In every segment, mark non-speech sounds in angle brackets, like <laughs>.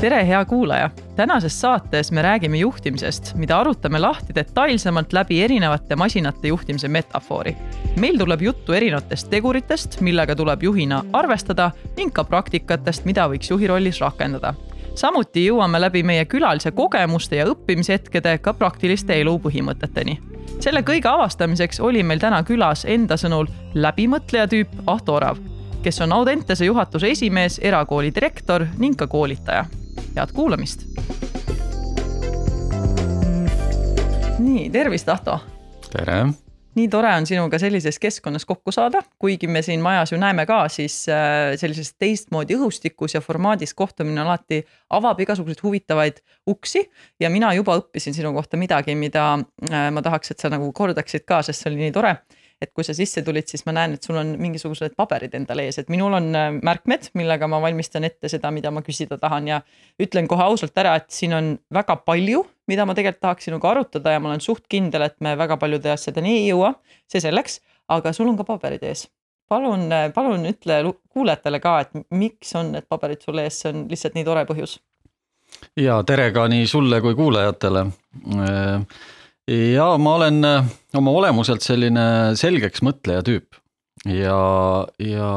tere, hea kuulaja! tänases saates me räägime juhtimisest, mida arutame lahti detailsemalt läbi erinevate masinate juhtimise metafoori. meil tuleb juttu erinevatest teguritest, millega tuleb juhina arvestada ning ka praktikatest, mida võiks juhi rollis rakendada. samuti jõuame läbi meie külalise kogemuste ja õppimishetkede ka praktiliste elu põhimõteteni. selle kõige avastamiseks oli meil täna külas enda sõnul läbimõtleja tüüp Ahto Orav kes on Audentese juhatuse esimees, erakooli direktor ning ka koolitaja head kuulamist. nii, tervist, Ahto. tere. nii tore on sinuga sellises keskkonnas kokku saada, kuigi me siin majas ju näeme ka, siis äh, sellises teistmoodi õhustikus ja formaadis kohtumine alati avab igasuguseid huvitavaid uksi. ja mina juba õppisin sinu kohta midagi, mida äh, ma tahaks, et sa nagu kordaksid ka, sest see oli nii tore et kui sa sisse tulid, siis ma näen, et sul on mingisugused paberid endal ees, et minul on äh, märkmed, millega ma valmistan ette seda, mida ma küsida tahan ja ütlen kohe ausalt ära, et siin on väga palju, mida ma tegelikult tahaks sinuga arutada ja ma olen suht kindel, et me väga paljude asjadeni ei jõua, see selleks, aga sul on ka paberid ees. palun, äh, palun ütle kuulajatele ka, et miks on need paberid sul ees, see on lihtsalt nii tore põhjus. ja tere ka nii sulle kui kuulajatele äh, ja ma olen äh, oma olemuselt selline selgeks mõtleja tüüp. Ja, ja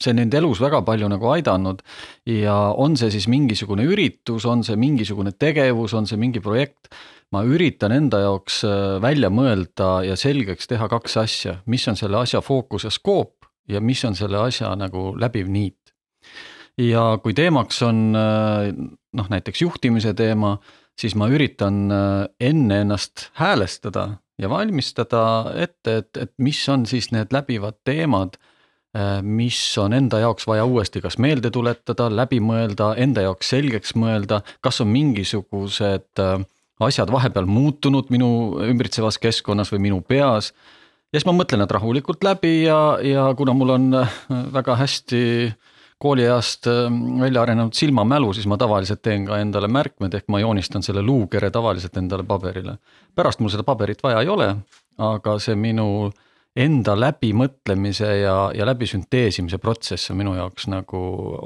see end elus väga palju nagu aidanud. Ja on see siis mingisugune üritus, on see mingisugune tegevus, on see mingi projekt, ma üritan enda jaoks äh, välja mõelda ja selgeks teha kaks asja, mis on selle asja fookus ja skoop ja mis on selle asja nagu läbiv niit. ja kui teemaks on äh, noh, näiteks juhtimise teema siis ma üritan äh, enne ennast häälestada ja valmistada ette, et, et mis on siis need läbivad teemad, äh, mis on enda jaoks vaja uuesti kas meelde tuletada, läbi mõelda, enda jaoks selgeks mõelda, kas on mingisugused äh, asjad vahepeal muutunud minu ümbritsevas keskkonnas või minu peas. ja siis ma mõtlen nad rahulikult läbi ja, ja kuna mul on väga hästi äh, kooliajast ähm, välja arenenud silmamälu, siis ma tavaliselt teen ka endale märkmed, ehk ma joonistan selle luukere tavaliselt endale paberile. pärast mul seda paberit vaja ei ole, aga see minu enda läbimõtlemise ja, ja läbisünteesimise protsess on minu jaoks nagu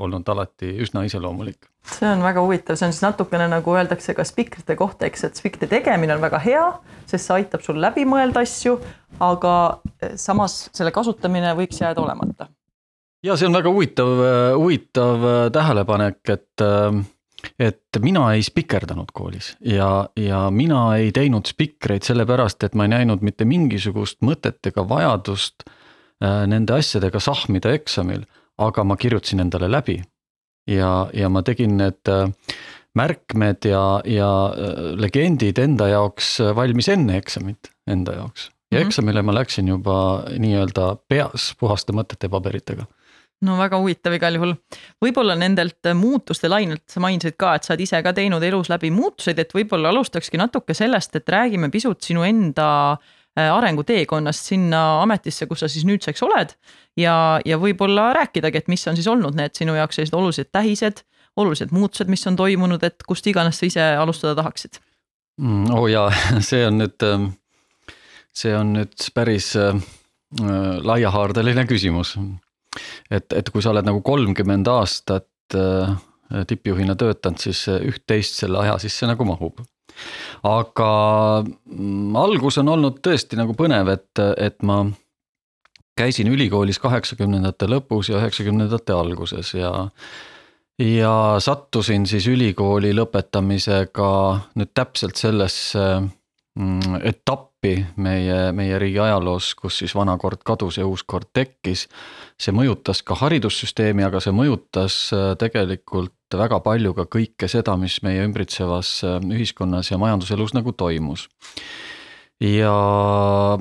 olnud alati üsna iseloomulik. see on väga huvitav, see on siis natukene nagu öeldakse ka spikrite kohta, eks, et spikrite tegemine on väga hea, sest see aitab sul läbi mõelda asju, aga samas selle kasutamine võiks jääda olemata ja see on väga huvitav, huvitav äh, tähelepanek, et, äh, et mina ei spikerdanud koolis ja, ja mina ei teinud spikreid sellepärast, et ma ei näinud mitte mingisugust mõtet ega vajadust äh, nende asjadega sahmida eksamil, aga ma kirjutasin endale läbi. ja, ja ma tegin need märkmed ja, ja legendid enda jaoks valmis enne eksamit, enda jaoks. ja -hmm. eksamile ma läksin juba nii-öelda peas puhaste mõtete ja paberitega no väga huvitav igal juhul. võib-olla nendelt muutuste lainelt sa mainisid ka, et sa oled ise ka teinud elus läbi muutuseid, et võib-olla alustakski natuke sellest, et räägime pisut sinu enda äh, arenguteekonnast sinna ametisse, kus sa siis nüüdseks oled. ja, ja võib-olla rääkidagi, et mis on siis olnud need sinu jaoks sellised olulised tähised, olulised muutused, mis on toimunud, et kust iganes sa ise alustada tahaksid mm,? oo oh jaa, <laughs> see on nüüd, ähm, see on nüüd päris äh, laiahaardeline küsimus et, et kui sa oled nagu kolmkümmend aastat äh, tippjuhina töötanud, siis üht-teist selle aja sisse nagu mahub. aga mm, algus on olnud tõesti nagu põnev, et, et ma käisin ülikoolis kaheksakümnendate lõpus ja üheksakümnendate alguses ja ja sattusin siis ülikooli lõpetamisega nüüd täpselt sellesse mm, etappi meie, meie riigi ajaloos, kus siis vana kord kadus ja uus kord tekkis see mõjutas ka haridussüsteemi, aga see mõjutas äh, tegelikult väga palju ka kõike seda, mis meie ümbritsevas äh, ühiskonnas ja majanduselus nagu toimus. ja,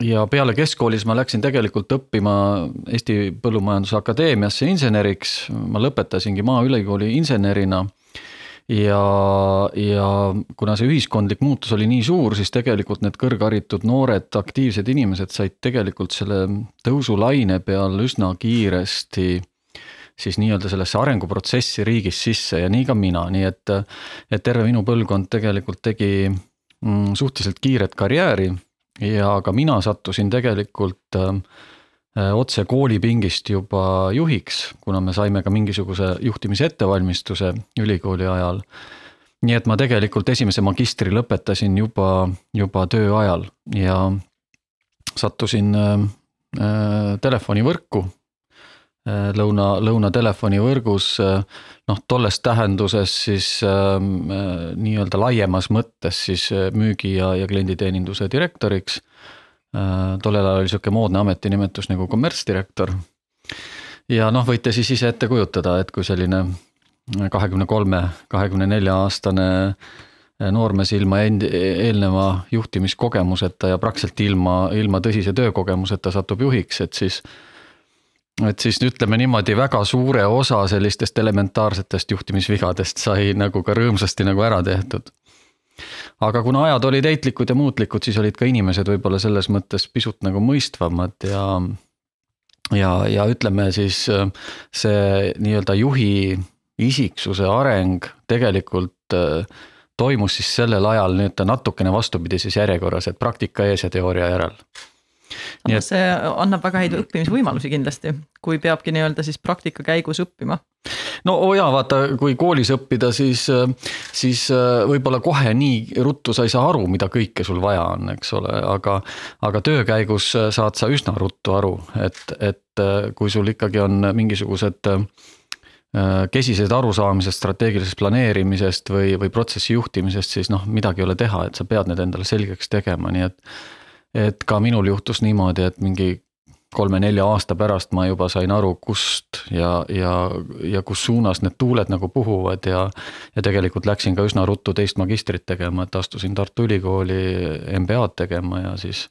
ja peale keskkoolis ma läksin tegelikult õppima Eesti Põllumajanduse Akadeemiasse inseneriks, ma lõpetasingi Maaülikooli insenerina ja, ja kuna see ühiskondlik muutus oli nii suur, siis tegelikult need kõrgharitud noored aktiivsed inimesed said tegelikult selle tõusulaine peal üsna kiiresti siis nii-öelda sellesse arenguprotsessi riigis sisse ja nii ka mina, nii et, et terve minu põlvkond tegelikult tegi mm, suhteliselt kiiret karjääri. Ja ka mina sattusin tegelikult äh, otse koolipingist juba juhiks, kuna me saime ka mingisuguse juhtimise ettevalmistuse ülikooli ajal. nii et ma tegelikult esimese magistri lõpetasin juba, juba töö ajal ja sattusin äh, telefonivõrku äh, lõuna, lõunatelefonivõrgus äh, noh, tolles tähenduses siis äh, nii-öelda laiemas mõttes siis müügi ja, ja klienditeeninduse direktoriks Äh, tollel ajal oli sihuke moodne ametinimetus nagu kommertsdirektor. ja noh, võite siis ise ette kujutada, et kui selline kahekümne kolme, kahekümne nelja aastane äh, noormees ilma endi, eelneva juhtimiskogemuseta ja praktiliselt ilma, ilma tõsise töökogemuseta satub juhiks, et siis et siis ütleme niimoodi, väga suure osa sellistest elementaarsetest juhtimisvigadest sai nagu ka rõõmsasti nagu ära tehtud aga kuna ajad olid heitlikud ja muutlikud, siis olid ka inimesed võib-olla selles mõttes pisut nagu mõistvamad ja ja, ja ütleme siis see nii-öelda juhi isiksuse areng tegelikult äh, toimus siis sellel ajal nii-öelda natukene vastupidises järjekorras, et praktika ees ja teooria järel aga et... see annab väga häid õppimisvõimalusi kindlasti, kui peabki nii-öelda siis praktika käigus õppima. no oo jaa, vaata, kui koolis õppida, siis, siis äh, võib-olla kohe nii ruttu sa ei saa aru, mida kõike sul vaja on, eks ole, aga, aga töö käigus saad sa üsna ruttu aru, et, et äh, kui sul ikkagi on mingisugused äh, kesised arusaamised strateegilisest planeerimisest või, või protsessi juhtimisest, siis noh, midagi ei ole teha, et sa pead need endale selgeks tegema, nii et et ka minul juhtus niimoodi, et mingi kolme-nelja aasta pärast ma juba sain aru, kust ja, ja, ja kus suunas need tuuled nagu puhuvad ja. ja tegelikult läksin ka üsna ruttu teist magistrit tegema, et astusin Tartu Ülikooli MBA-d tegema ja siis.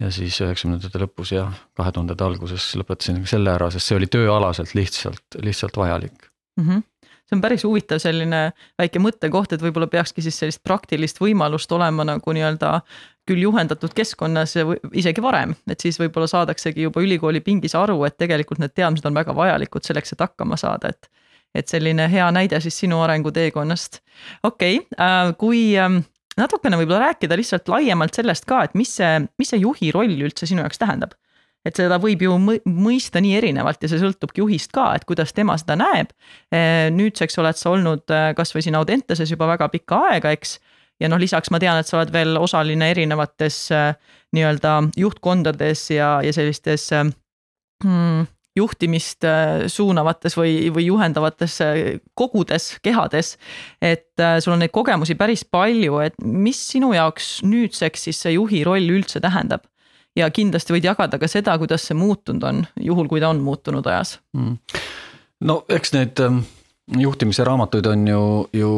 ja siis üheksakümnendate lõpus ja kahe tuhandete alguses lõpetasin selle ära, sest see oli tööalaselt lihtsalt, lihtsalt vajalik mm. -hmm see on päris huvitav selline väike mõttekoht, et võib-olla peakski siis sellist praktilist võimalust olema nagu nii-öelda küll juhendatud keskkonnas isegi varem, et siis võib-olla saadaksegi juba ülikooli pingis aru, et tegelikult need teadmised on väga vajalikud selleks, et hakkama saada, et. et selline hea näide siis sinu arenguteekonnast. okei okay,, äh, kui ähm, natukene võib-olla rääkida lihtsalt laiemalt sellest ka, et mis see, mis see juhi roll üldse sinu jaoks tähendab et seda võib ju mõista nii erinevalt ja see sõltubki juhist ka, et kuidas tema seda näeb. Äh, nüüdseks oled sa olnud äh, kasvõi siin Audentases juba väga pikka aega, eks ja noh, lisaks ma tean, et sa oled veel osaline erinevates äh, nii-öelda juhtkondades ja, ja sellistes hmm, juhtimist äh, suunavates või, või juhendavates kogudes, kehades. et sul on neid kogemusi päris palju, et mis sinu jaoks nüüdseks siis see juhi roll üldse tähendab? ja kindlasti võid jagada ka seda, kuidas see muutunud on, juhul kui ta on muutunud ajas mm.. no eks need ähm, juhtimise raamatuid on ju, ju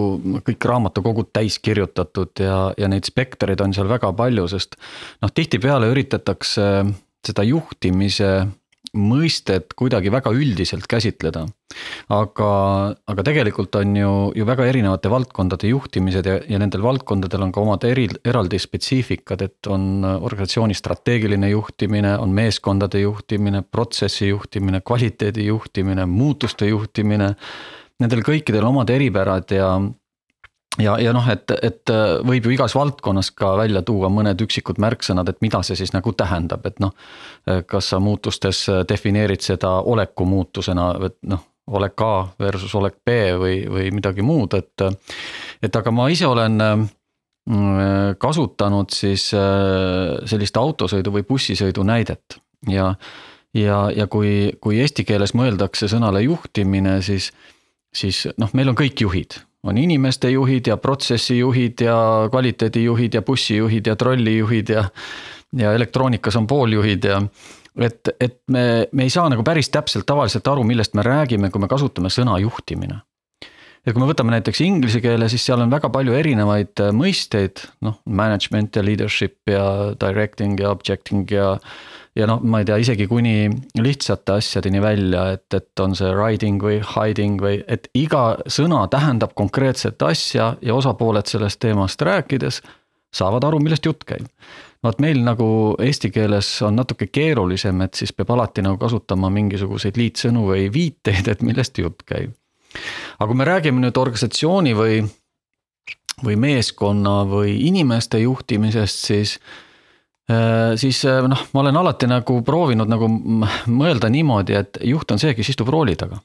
kõik raamatukogud täis kirjutatud ja, ja neid spektreid on seal väga palju, sest noh, tihtipeale üritatakse seda juhtimise mõistet kuidagi väga üldiselt käsitleda. aga, aga tegelikult on ju, ju väga erinevate valdkondade juhtimised ja, ja nendel valdkondadel on ka omad eri, eraldi spetsiifikad, et on organisatsiooni strateegiline juhtimine, on meeskondade juhtimine, protsessi juhtimine, kvaliteedi juhtimine, muutuste juhtimine nendel kõikidel omad eripärad ja ja, ja noh, et, et võib ju igas valdkonnas ka välja tuua mõned üksikud märksõnad, et mida see siis nagu tähendab, et noh. kas sa muutustes defineerid seda oleku muutusena, et noh, olek A versus olek B või, või midagi muud, et. et aga ma ise olen mm, kasutanud siis sellist autosõidu või bussisõidu näidet ja. ja, ja kui, kui eesti keeles mõeldakse sõnale juhtimine, siis siis noh, meil on kõik juhid, on inimeste juhid ja protsessijuhid ja kvaliteedijuhid ja bussijuhid ja trollijuhid ja. ja elektroonikas on pooljuhid ja et, et me, me ei saa nagu päris täpselt tavaliselt aru, millest me räägime, kui me kasutame sõna juhtimine. ja kui me võtame näiteks inglise keele, siis seal on väga palju erinevaid mõisteid, noh management ja leadership ja directing ja objecting ja ja noh, ma ei tea, isegi kuni lihtsate asjadeni välja, et, et on see riding või hiding või, et iga sõna tähendab konkreetset asja ja osapooled sellest teemast rääkides saavad aru, millest jutt käib. vot meil nagu eesti keeles on natuke keerulisem, et siis peab alati nagu kasutama mingisuguseid liitsõnu või viiteid, et millest jutt käib. aga kui me räägime nüüd organisatsiooni või, või meeskonna või inimeste juhtimisest, siis siis noh, ma olen alati nagu proovinud nagu mõelda niimoodi, et juht on see, kes istub rooli taga.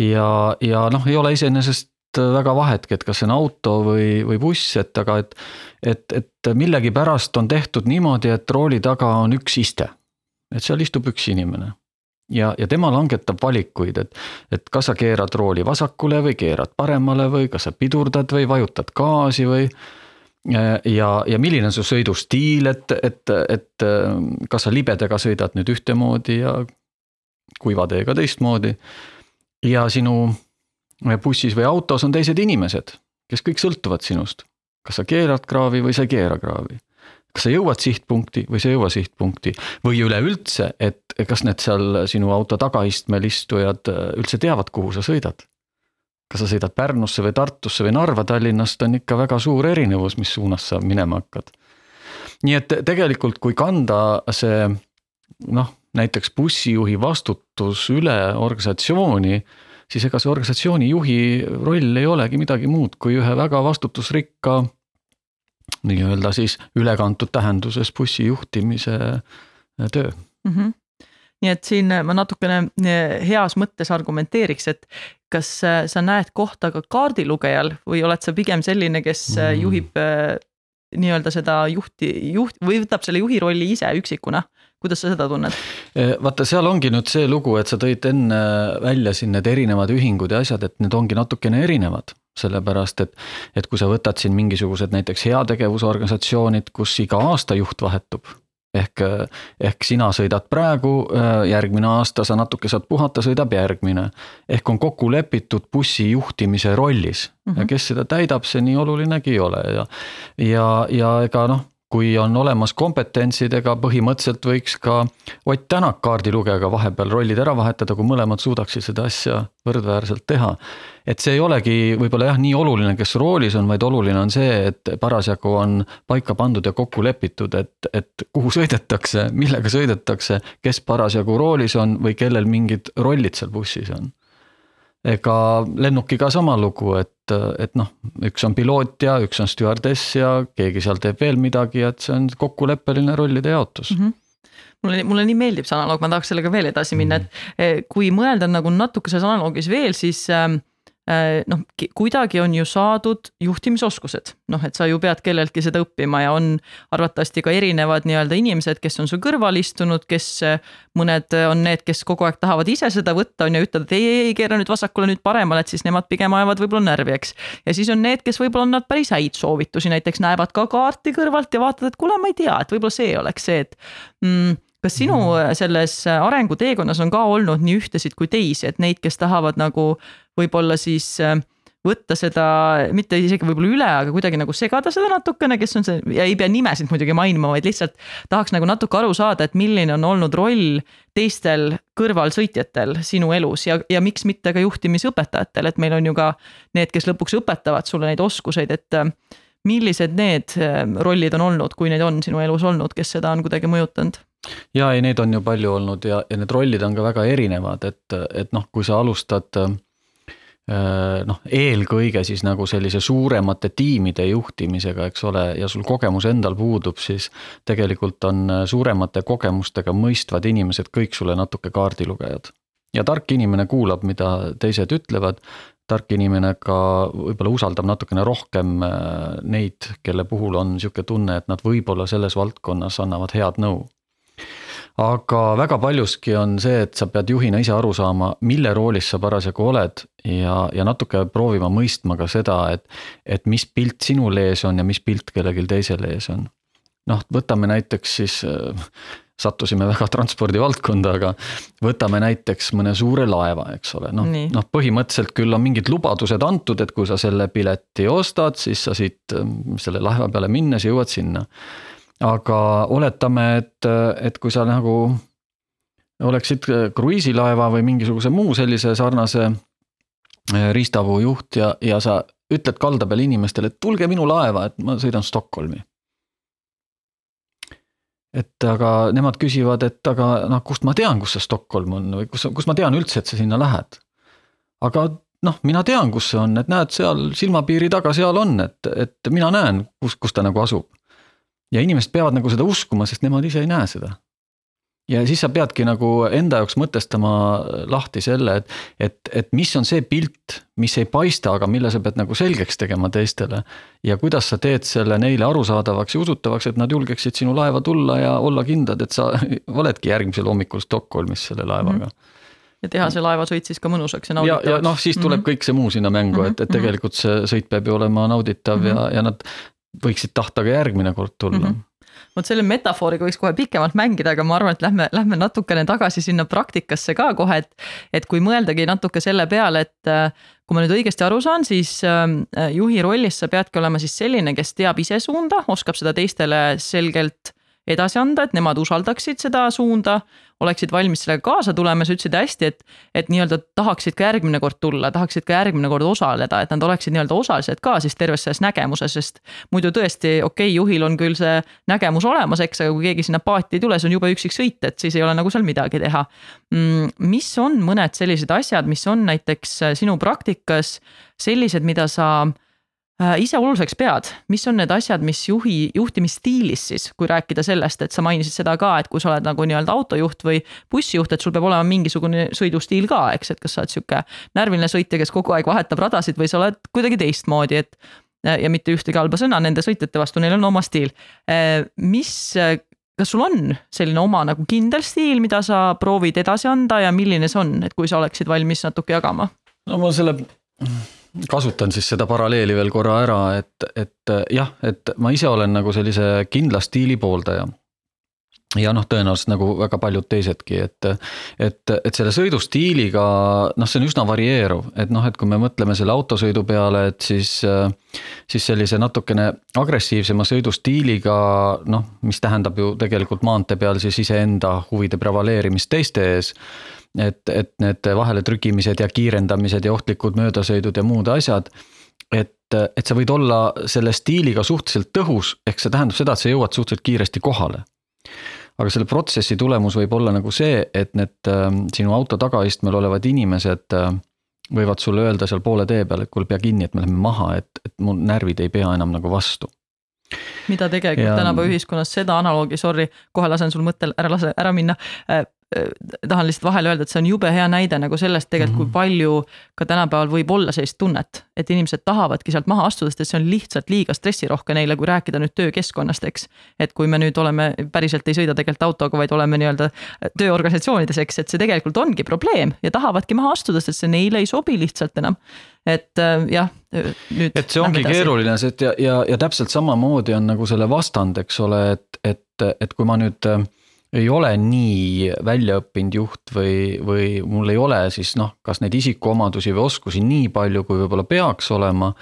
ja, ja noh, ei ole iseenesest väga vahetki, et kas see on auto või, või buss, et aga et, et, et millegipärast on tehtud niimoodi, et rooli taga on üks iste. et seal istub üks inimene ja, ja tema langetab valikuid, et, et kas sa keerad rooli vasakule või keerad paremale või kas sa pidurdad või vajutad gaasi või. Ja, ja milline on su sõidustiil, et, et, et kas sa libedega sõidad nüüd ühtemoodi ja kuiva teega teistmoodi. ja sinu bussis või autos on teised inimesed, kes kõik sõltuvad sinust. kas sa keerad kraavi või sa ei keera kraavi kas sa jõuad sihtpunkti või sa ei jõua sihtpunkti või üleüldse, et kas need seal sinu auto tagaistmel istujad äh, üldse teavad, kuhu sa sõidad? Kas sa sõidad Pärnusse või Tartusse või Narva, Tallinnast on ikka väga suur erinevus, mis suunas sa minema hakkad. nii et tegelikult, kui kanda see noh, näiteks bussijuhi vastutus üle organisatsiooni, siis ega see organisatsiooni juhi roll ei olegi midagi muud kui ühe väga vastutusrikka nii-öelda siis ülekantud tähenduses bussi juhtimise äh, töö mm. -hmm. Nii et siin ma natukene äh, heas mõttes argumenteeriks, et kas äh, sa näed kohta ka kaardilugejal või oled sa pigem selline, kes mm. juhib nii-öelda seda juhti, juht või võtab selle juhi rolli ise üksikuna kuidas sa seda tunned? vaata, seal ongi nüüd see lugu, et sa tõid enne välja siin need erinevad ühingud ja asjad, et need ongi natukene erinevad sellepärast et, et kui sa võtad siin mingisugused näiteks heategevusorganisatsioonid, kus iga aasta juht vahetub. Ehk, ehk sina sõidad praegu, järgmine aasta sa natuke saad puhata, sõidab järgmine. ehk on kokku lepitud bussi juhtimise rollis mm -hmm. ja kes seda täidab, see nii olulinegi ei ole ja, ja, ja ega noh kui on olemas kompetentsid, ega põhimõtteliselt võiks ka Ott Tänak kaardilugejaga vahepeal rollid ära vahetada, kui mõlemad suudaksid seda asja võrdväärselt teha. et see ei olegi võib-olla jah, nii oluline, kes roolis on, vaid oluline on see, et parasjagu on paika pandud ja kokku lepitud, et, et kuhu sõidetakse, millega sõidetakse, kes parasjagu roolis on või kellel mingid rollid seal bussis on ega lennukiga sama lugu, et, et noh, üks on piloot ja üks on stjuardess ja keegi seal teeb veel midagi, et see on kokkuleppeline rollide jaotus mm. -hmm mulle, mulle nii meeldib see analoog, ma tahaks sellega veel edasi minna, et eh, kui mõelda nagu natuke selles analoogis veel, siis Äh, noh, kuidagi on ju saadud juhtimisoskused, noh, et sa ju pead kelleltki seda õppima ja on arvatavasti ka erinevad nii-öelda inimesed, kes on su kõrval istunud, kes mõned on need, kes kogu aeg tahavad ise seda võtta, on ju, ütlevad, ei, ei, ei keera nüüd vasakule, nüüd paremale, et siis nemad pigem ajavad võib-olla närvi, eks. ja siis on need, kes võib-olla annavad päris häid soovitusi, näiteks näevad ka kaarti kõrvalt ja vaatavad, et kuule, ma ei tea, et võib-olla see oleks see, et mm, kas sinu mm. selles arenguteekonnas on ka olnud nii ühtesid kui teisi, et neid, kes tahavad nagu võib-olla siis äh, võtta seda, mitte isegi võib-olla üle, aga kuidagi nagu segada seda natukene, kes on see ja ei pea nimesid muidugi mainima, vaid lihtsalt tahaks nagu natuke aru saada, et milline on olnud roll teistel kõrvalsõitjatel sinu elus ja, ja miks mitte ka juhtimisõpetajatel, et meil on ju ka need, kes lõpuks õpetavad sulle neid oskuseid, et äh, millised need äh, rollid on olnud, kui neid on sinu elus olnud, kes seda on kuidagi mõjutanud? Ja ei, neid on ju palju olnud ja, ja need rollid on ka väga erinevad, et, et noh, kui sa alustad Äh, noh, eelkõige siis nagu sellise suuremate tiimide juhtimisega, eks ole, ja sul kogemus endal puudub, siis tegelikult on suuremate kogemustega mõistvad inimesed kõik sulle natuke kaardilugejad. ja tark inimene kuulab, mida teised ütlevad, tark inimene ka võib-olla usaldab natukene rohkem äh, neid, kelle puhul on niisugune tunne, et nad võib-olla selles valdkonnas annavad head nõu aga väga paljuski on see, et sa pead juhina ise aru saama, mille roolis sa parasjagu oled ja, ja natuke proovima mõistma ka seda, et, et mis pilt sinul ees on ja mis pilt kellelgi teisel ees on. noh, võtame näiteks siis äh, sattusime väga transpordi valdkonda, aga võtame näiteks mõne suure laeva, eks ole, noh, noh põhimõtteliselt küll on mingid lubadused antud, et kui sa selle pileti ostad, siis sa siit selle laeva peale minnes jõuad sinna aga oletame, et, et kui sa nagu oleksid kruiisilaeva või mingisuguse muu sellise sarnase eh, riistavuu juht ja, ja sa ütled kalda peal inimestele, et tulge minu laeva, et ma sõidan Stockholmi. et aga nemad küsivad, et aga noh, kust ma tean, kus see Stockholm on või kus, kus ma tean üldse, et sa sinna lähed. aga noh, mina tean, kus see on, et näed, seal silmapiiri taga, seal on, et, et mina näen, kus, kus ta nagu asub ja inimesed peavad nagu seda uskuma, sest nemad ise ei näe seda ja siis sa peadki nagu enda jaoks mõtestama lahti selle, et, et, et mis on see pilt, mis ei paista, aga mille sa pead nagu selgeks tegema teistele. ja kuidas sa teed selle neile arusaadavaks ja usutavaks, et nad julgeksid sinu laeva tulla ja olla kindlad, et sa <laughs> oledki järgmisel hommikul Stockholmis selle laevaga mm. -hmm ja teha see laevasõit siis ka mõnusaks ja nauditavaks. ja, ja noh, siis tuleb mm -hmm. kõik see muu sinna mängu, et, et mhm. tegelikult see sõit peab ju olema nauditav mm -hmm. ja, ja nad võiksid tahta ka järgmine kord tulla mm. -hmm vot selle metafooriga võiks kohe pikemalt mängida, aga ma arvan, et lähme, lähme natukene tagasi sinna praktikasse ka kohe, et. et kui mõeldagi natuke selle peale, et kui ma nüüd õigesti aru saan, siis äh, juhi rollis sa peadki olema siis selline, kes teab ise suunda, oskab seda teistele selgelt edasi anda, et nemad usaldaksid seda suunda oleksid valmis sellega kaasa tulema, sa ütlesid hästi, et, et nii-öelda tahaksid ka järgmine kord tulla, tahaksid ka järgmine kord osaleda, et nad oleksid nii-öelda osalised ka siis terves selles nägemuses, sest muidu tõesti, okei okay,, juhil on küll see nägemus olemas, eks, aga kui keegi sinna paati ei tule, see on jube üksik sõit, et siis ei ole nagu seal midagi teha. Mm, mis on mõned sellised asjad, mis on näiteks sinu praktikas sellised, mida sa ise oluliseks pead, mis on need asjad, mis juhi, juhtimisstiilis siis, kui rääkida sellest, et sa mainisid seda ka, et kui sa oled nagu nii-öelda autojuht või bussijuht, et sul peab olema mingisugune sõidustiil ka, eks, et kas sa oled sihuke närviline sõitja, kes kogu aeg vahetab radasid või sa oled kuidagi teistmoodi, et. ja mitte ühtegi halba sõna nende sõitjate vastu, neil on oma stiil. Äh, mis, kas sul on selline oma nagu kindel stiil, mida sa proovid edasi anda ja milline see on, et kui sa oleksid valmis natuke jagama? no ma selle kasutan siis seda paralleeli veel korra ära, et, et jah, et ma ise olen nagu sellise kindla stiili pooldaja ja noh, tõenäoliselt nagu väga paljud teisedki, et, et, et selle sõidustiiliga noh, see on üsna varieeruv, et noh, et kui me mõtleme selle autosõidu peale, et siis. siis sellise natukene agressiivsema sõidustiiliga noh, mis tähendab ju tegelikult maantee peal siis iseenda huvide prevaleerimist teiste ees et, et need vaheletrükimised ja kiirendamised ja ohtlikud möödasõidud ja muud asjad. et, et sa võid olla selle stiiliga suhteliselt tõhus, ehk see tähendab seda, et sa jõuad suhteliselt kiiresti kohale. aga selle protsessi tulemus võib olla nagu see, et need äh, sinu auto tagaistmel olevad inimesed äh, võivad sulle öelda seal poole tee peal, et kuule, pea kinni, et me läheme maha, et, et mu närvid ei pea enam nagu vastu mida tegelikult ja... tänapäeva ühiskonnas seda analoogi, sorry, kohe lasen sul mõttel ära lase ära minna äh,. Tahan lihtsalt vahele öelda, et see on jube hea näide nagu sellest tegelikult mm, -hmm. kui palju ka tänapäeval võib olla sellist tunnet, et inimesed tahavadki sealt maha astuda, sest et see on lihtsalt liiga stressirohke neile, kui rääkida nüüd töökeskkonnast, eks. et kui me nüüd oleme, päriselt ei sõida tegelikult autoga, vaid oleme nii-öelda tööorganisatsioonides, eks, et see tegelikult ongi probleem ja tahavadki maha astuda, sest see neile ei sobi lihtsalt enam et äh, jah, nüüd. et see ongi keeruline, see, et ja, ja, ja täpselt samamoodi on nagu selle vastand, eks ole, et, et, et kui ma nüüd äh, ei ole nii väljaõppinud juht või, või mul ei ole siis noh, kas neid isikuomadusi või oskusi nii palju, kui võib-olla peaks olema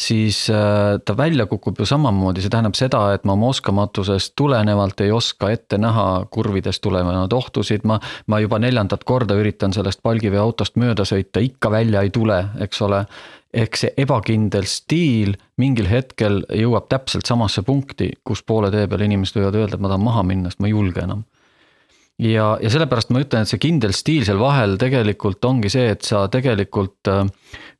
siis äh, ta välja kukub ju samamoodi, see tähendab seda, et ma oma oskamatusest tulenevalt ei oska ette näha kurvidest tulenevaid ohtusid, ma. ma juba neljandat korda üritan sellest palgiveoautost mööda sõita, ikka välja ei tule, eks ole. Ehk see ebakindel stiil mingil hetkel jõuab täpselt samasse punkti, kus poole tee peal inimesed võivad öelda, et ma tahan maha minna, sest ma ei julge enam ja, ja sellepärast ma ütlen, et see kindel stiil seal vahel tegelikult ongi see, et sa tegelikult äh,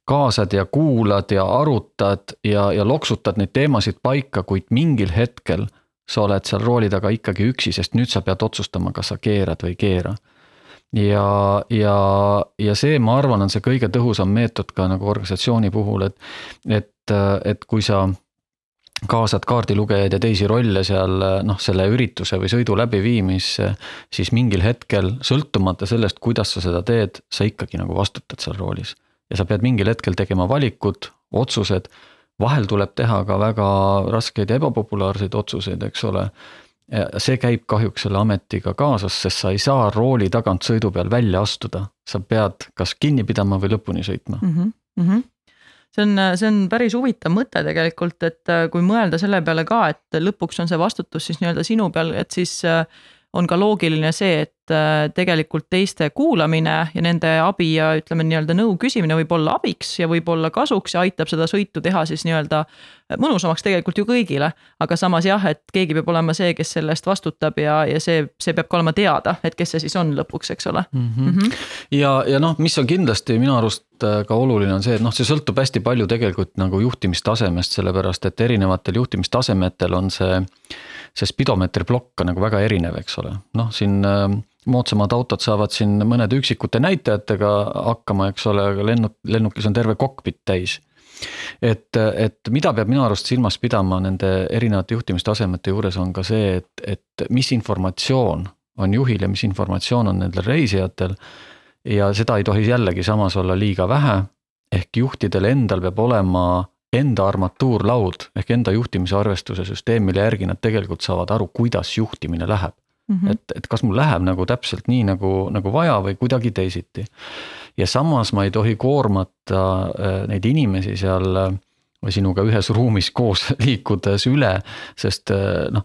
kaasad ja kuulad ja arutad ja, ja loksutad neid teemasid paika, kuid mingil hetkel sa oled seal rooli taga ikkagi üksi, sest nüüd sa pead otsustama, kas sa keerad või ei keera. Ja, ja, ja see, ma arvan, on see kõige tõhusam meetod ka nagu organisatsiooni puhul, et, et, et kui sa kaasad kaardilugejaid ja teisi rolle seal noh, selle ürituse või sõidu läbiviimisse, siis mingil hetkel, sõltumata sellest, kuidas sa seda teed, sa ikkagi nagu vastutad seal roolis ja sa pead mingil hetkel tegema valikud, otsused. vahel tuleb teha ka väga raskeid ja ebapopulaarseid otsuseid, eks ole. See käib kahjuks selle ametiga kaasas, sest sa ei saa rooli tagant sõidu peal välja astuda, sa pead kas kinni pidama või lõpuni sõitma mm. -hmm see on, see on päris huvitav mõte tegelikult, et kui mõelda selle peale ka, et lõpuks on see vastutus siis nii-öelda sinu peal, et siis on ka loogiline see, et äh, tegelikult teiste kuulamine ja nende abi ja ütleme nii-öelda nõu küsimine võib olla abiks ja võib olla kasuks ja aitab seda sõitu teha siis nii-öelda mõnusamaks tegelikult ju kõigile. aga samas jah, et keegi peab olema see, kes selle eest vastutab ja, ja see, see peab ka olema teada, et kes see siis on lõpuks, eks ole mm. -hmm. Mm -hmm. ja, ja noh, mis on kindlasti minu arust äh, ka oluline, on see, et noh, see sõltub hästi palju tegelikult nagu juhtimistasemest, sellepärast et erinevatel juhtimistasemetel on see see spidomeetri plokk on nagu väga erinev, eks ole, noh siin moodsamad autod saavad siin mõnede üksikute näitajatega hakkama, eks ole, aga lennuk, lennukis on terve kokpit täis. et, et mida peab minu arust silmas pidama nende erinevate juhtimistasemete juures, on ka see, et, et mis informatsioon on juhil ja mis informatsioon on nendel reisijatel. ja seda ei tohi jällegi samas olla liiga vähe, ehk juhtidel endal peab olema enda armatuurlaud ehk enda juhtimise arvestuse süsteem, mille järgi nad tegelikult saavad aru, kuidas juhtimine läheb mm. -hmm. et, et kas mul läheb nagu täpselt nii nagu, nagu vaja või kuidagi teisiti. ja samas ma ei tohi koormata äh, neid inimesi seal äh, sinuga ühes ruumis koos <laughs> liikudes üle, sest äh, noh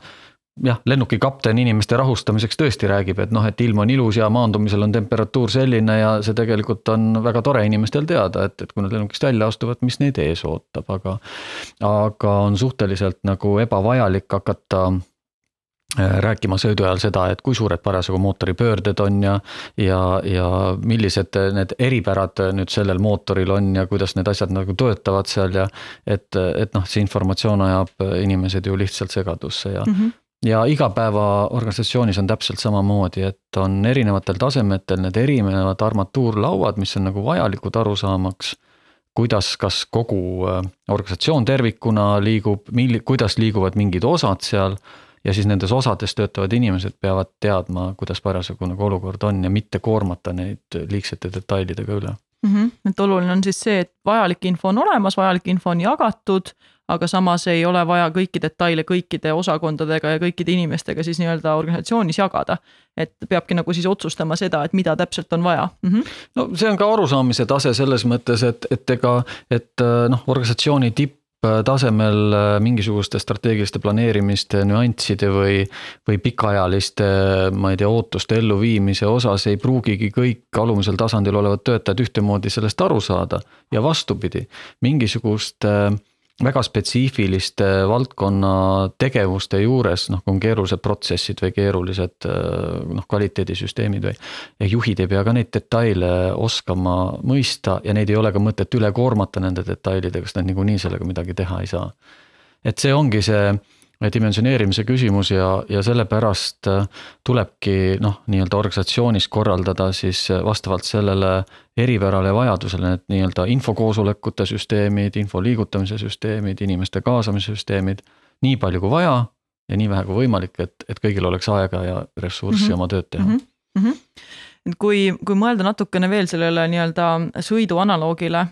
jah, lennuki kapten inimeste rahustamiseks tõesti räägib, et noh, et ilm on ilus ja maandumisel on temperatuur selline ja see tegelikult on väga tore inimestel teada, et, et kui nad lennukist välja astuvad, mis neid ees ootab, aga. aga on suhteliselt nagu ebavajalik hakata Äh, rääkima sõidu ajal seda, et kui suured parasjagu mootori pöörded on ja, ja, ja millised need eripärad nüüd sellel mootoril on ja kuidas need asjad nagu töötavad seal ja. et, et noh, see informatsioon ajab inimesed ju lihtsalt segadusse ja mm, -hmm. Ja igapäevaorganisatsioonis on täpselt samamoodi, et on erinevatel tasemetel need erinevad armatuurlauad, mis on nagu vajalikud arusaamaks kuidas, kas kogu äh, organisatsioon tervikuna liigub, mil-, kuidas liiguvad mingid osad seal ja siis nendes osades töötavad inimesed peavad teadma, kuidas parasjagu nagu olukord on ja mitte koormata neid liigsete detailidega üle mm. -hmm. et oluline on siis see, et vajalik info on olemas, vajalik info on jagatud, aga samas ei ole vaja kõiki detaile kõikide osakondadega ja kõikide inimestega siis nii-öelda organisatsioonis jagada. et peabki nagu siis otsustama seda, et mida täpselt on vaja mm. -hmm. no see on ka arusaamise tase selles mõttes, et, et ega, et noh, organisatsiooni tipp tasemel äh, mingisuguste strateegiliste planeerimiste nüansside või, või pikaajaliste, ma ei tea, ootuste elluviimise osas ei pruugigi kõik alumisel tasandil olevad töötajad ühtemoodi sellest aru saada. ja vastupidi, mingisugust äh, väga spetsiifiliste valdkonna tegevuste juures, noh, kui on keerulised protsessid või keerulised noh, kvaliteedisüsteemid või. ja juhid ei pea ka neid detaile oskama mõista ja neid ei ole ka mõtet üle koormata nende detailidega, sest nad niikuinii sellega midagi teha ei saa. et see ongi see dimensioneerimise küsimus ja, ja sellepärast äh, tulebki noh, nii-öelda organisatsioonis korraldada siis äh, vastavalt sellele eripärale ja vajadusele need nii-öelda infokoosolekute süsteemid, info liigutamise süsteemid, inimeste kaasamise süsteemid. nii palju kui vaja ja nii vähe kui võimalik, et, et kõigil oleks aega ja ressurssi mm -hmm. oma tööd teha mm. -hmm et kui, kui mõelda natukene veel sellele nii-öelda sõidu analoogile,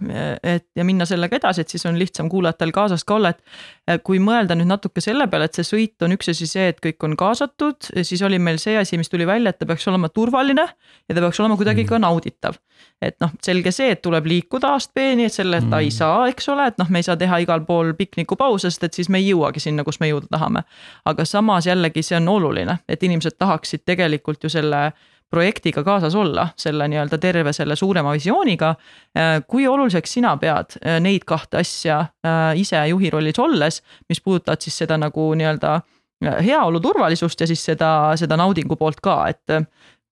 et ja minna sellega edasi, et siis on lihtsam kuulajatel kaasas ka olla, et kui mõelda nüüd natuke selle peale, et see sõit on üks asi see, et kõik on kaasatud, siis oli meil see asi, mis tuli välja, et ta peaks olema turvaline ja ta peaks olema kuidagi ka mhm. nauditav. et noh, selge see, et tuleb liikuda A-st B-ni, et selle ta ei mhm. saa, eks ole, et noh, me ei saa teha igal pool piknikupause, sest et siis me ei jõuagi sinna, kus me jõuda tahame. aga samas jällegi see on oluline, et inimesed tahaksid tegelikult ju selle projektiga kaasas olla, selle nii-öelda terve selle suurema visiooniga. Äh, kui oluliseks sina pead äh, neid kahte asja äh, ise juhi rollis olles, mis puudutavad siis seda nagu nii-öelda heaolu, turvalisust ja siis seda, seda naudingu poolt ka, et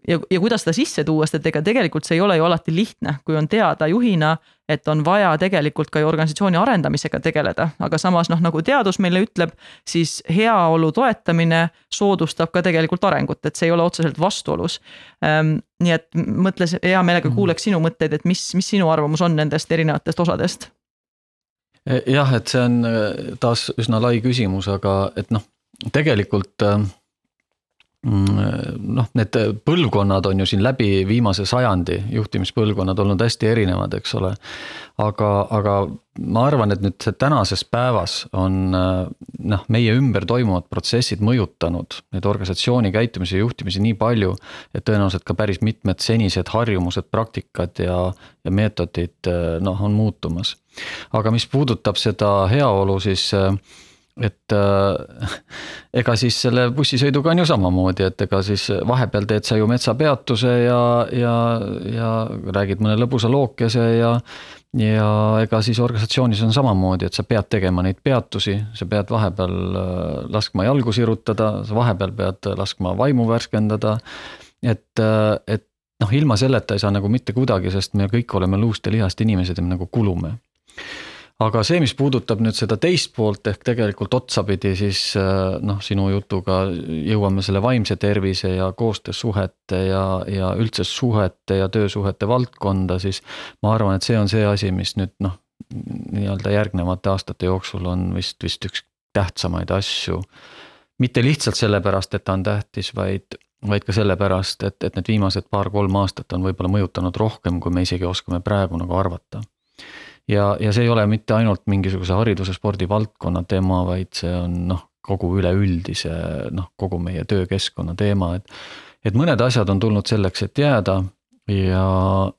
ja, ja kuidas seda sisse tuua, sest et ega tegelikult see ei ole ju alati lihtne, kui on teada juhina, et on vaja tegelikult ka ju organisatsiooni arendamisega tegeleda, aga samas noh, nagu teadus meile ütleb, siis heaolu toetamine soodustab ka tegelikult arengut, et see ei ole otseselt vastuolus ähm,. nii et mõtles, hea meelega mhm. kuuleks sinu mõtteid, et mis, mis sinu arvamus on nendest erinevatest osadest? E, jah, et see on e, taas üsna lai küsimus, aga et noh, tegelikult äh, noh, need põlvkonnad on ju siin läbi viimase sajandi, juhtimispõlvkonnad olnud hästi erinevad, eks ole. aga, aga ma arvan, et nüüd tänases päevas on noh, meie ümber toimuvad protsessid mõjutanud neid organisatsiooni käitumise ja juhtimisi nii palju. et tõenäoliselt ka päris mitmed senised harjumused, praktikad ja, ja meetodid noh, on muutumas. aga mis puudutab seda heaolu, siis et äh, ega siis selle bussisõiduga on ju samamoodi, et ega siis vahepeal teed sa ju metsapeatuse ja, ja, ja räägid mõne lõbusa lookese ja. ja ega siis organisatsioonis on samamoodi, et sa pead tegema neid peatusi, sa pead vahepeal äh, laskma jalgu sirutada, sa vahepeal pead laskma vaimu värskendada. et, äh, et noh, ilma selleta ei saa nagu mitte kuidagi, sest me kõik oleme luust ja lihast inimesed ja me nagu kulume aga see, mis puudutab nüüd seda teist poolt ehk tegelikult otsapidi, siis äh, noh, sinu jutuga jõuame selle vaimse tervise ja koostöösuhete ja, ja üldse suhete ja töösuhete valdkonda, siis ma arvan, et see on see asi, mis nüüd noh, nii-öelda järgnevate aastate jooksul on vist, vist üks tähtsamaid asju. mitte lihtsalt sellepärast, et ta on tähtis, vaid, vaid ka sellepärast, et, et need viimased paar-kolm aastat on võib-olla mõjutanud rohkem, kui me isegi oskame praegu nagu arvata ja, ja see ei ole mitte ainult mingisuguse hariduse, spordi valdkonna teema, vaid see on noh, kogu üleüldise noh, kogu meie töökeskkonna teema, et. et mõned asjad on tulnud selleks, et jääda ja,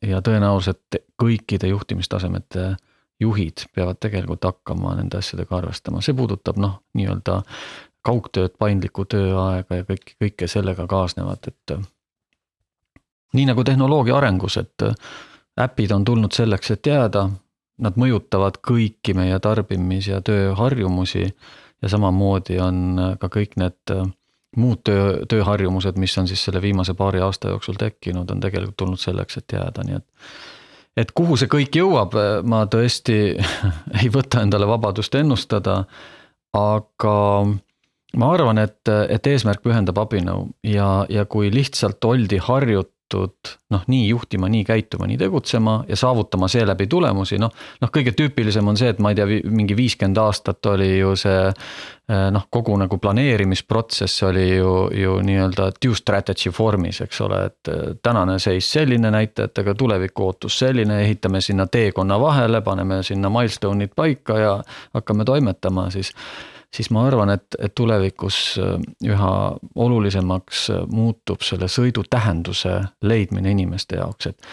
ja tõenäoliselt kõikide juhtimistasemete juhid peavad tegelikult hakkama nende asjadega arvestama, see puudutab noh, nii-öelda kaugtööd, paindlikku tööaega ja kõike, kõike sellega kaasnevat, et. nii nagu tehnoloogia arengus, et äpid on tulnud selleks, et jääda, nad mõjutavad kõiki meie tarbimis- ja tööharjumusi ja samamoodi on ka kõik need äh, muud töö, tööharjumused, mis on siis selle viimase paari aasta jooksul tekkinud, on tegelikult tulnud selleks, et jääda, nii et et kuhu see kõik jõuab, ma tõesti <laughs> ei võta endale vabadust ennustada, aga ma arvan, et, et eesmärk pühendab abinõu ja, ja kui lihtsalt oldi harjut-, harjutud noh, nii juhtima, nii käituma, nii tegutsema ja saavutama seeläbi tulemusi, noh. noh, kõige tüüpilisem on see, et ma ei tea, mingi viiskümmend aastat oli ju see eh, noh, kogu nagu planeerimisprotsess oli ju, ju nii-öelda due strategy vormis, eks ole, et eh, tänane seis selline näitajatega, tuleviku ootus selline, ehitame sinna teekonna vahele, paneme sinna milstone'id paika ja hakkame toimetama, siis siis ma arvan, et, et tulevikus äh, üha olulisemaks äh, muutub selle sõidu tähenduse leidmine inimeste jaoks, et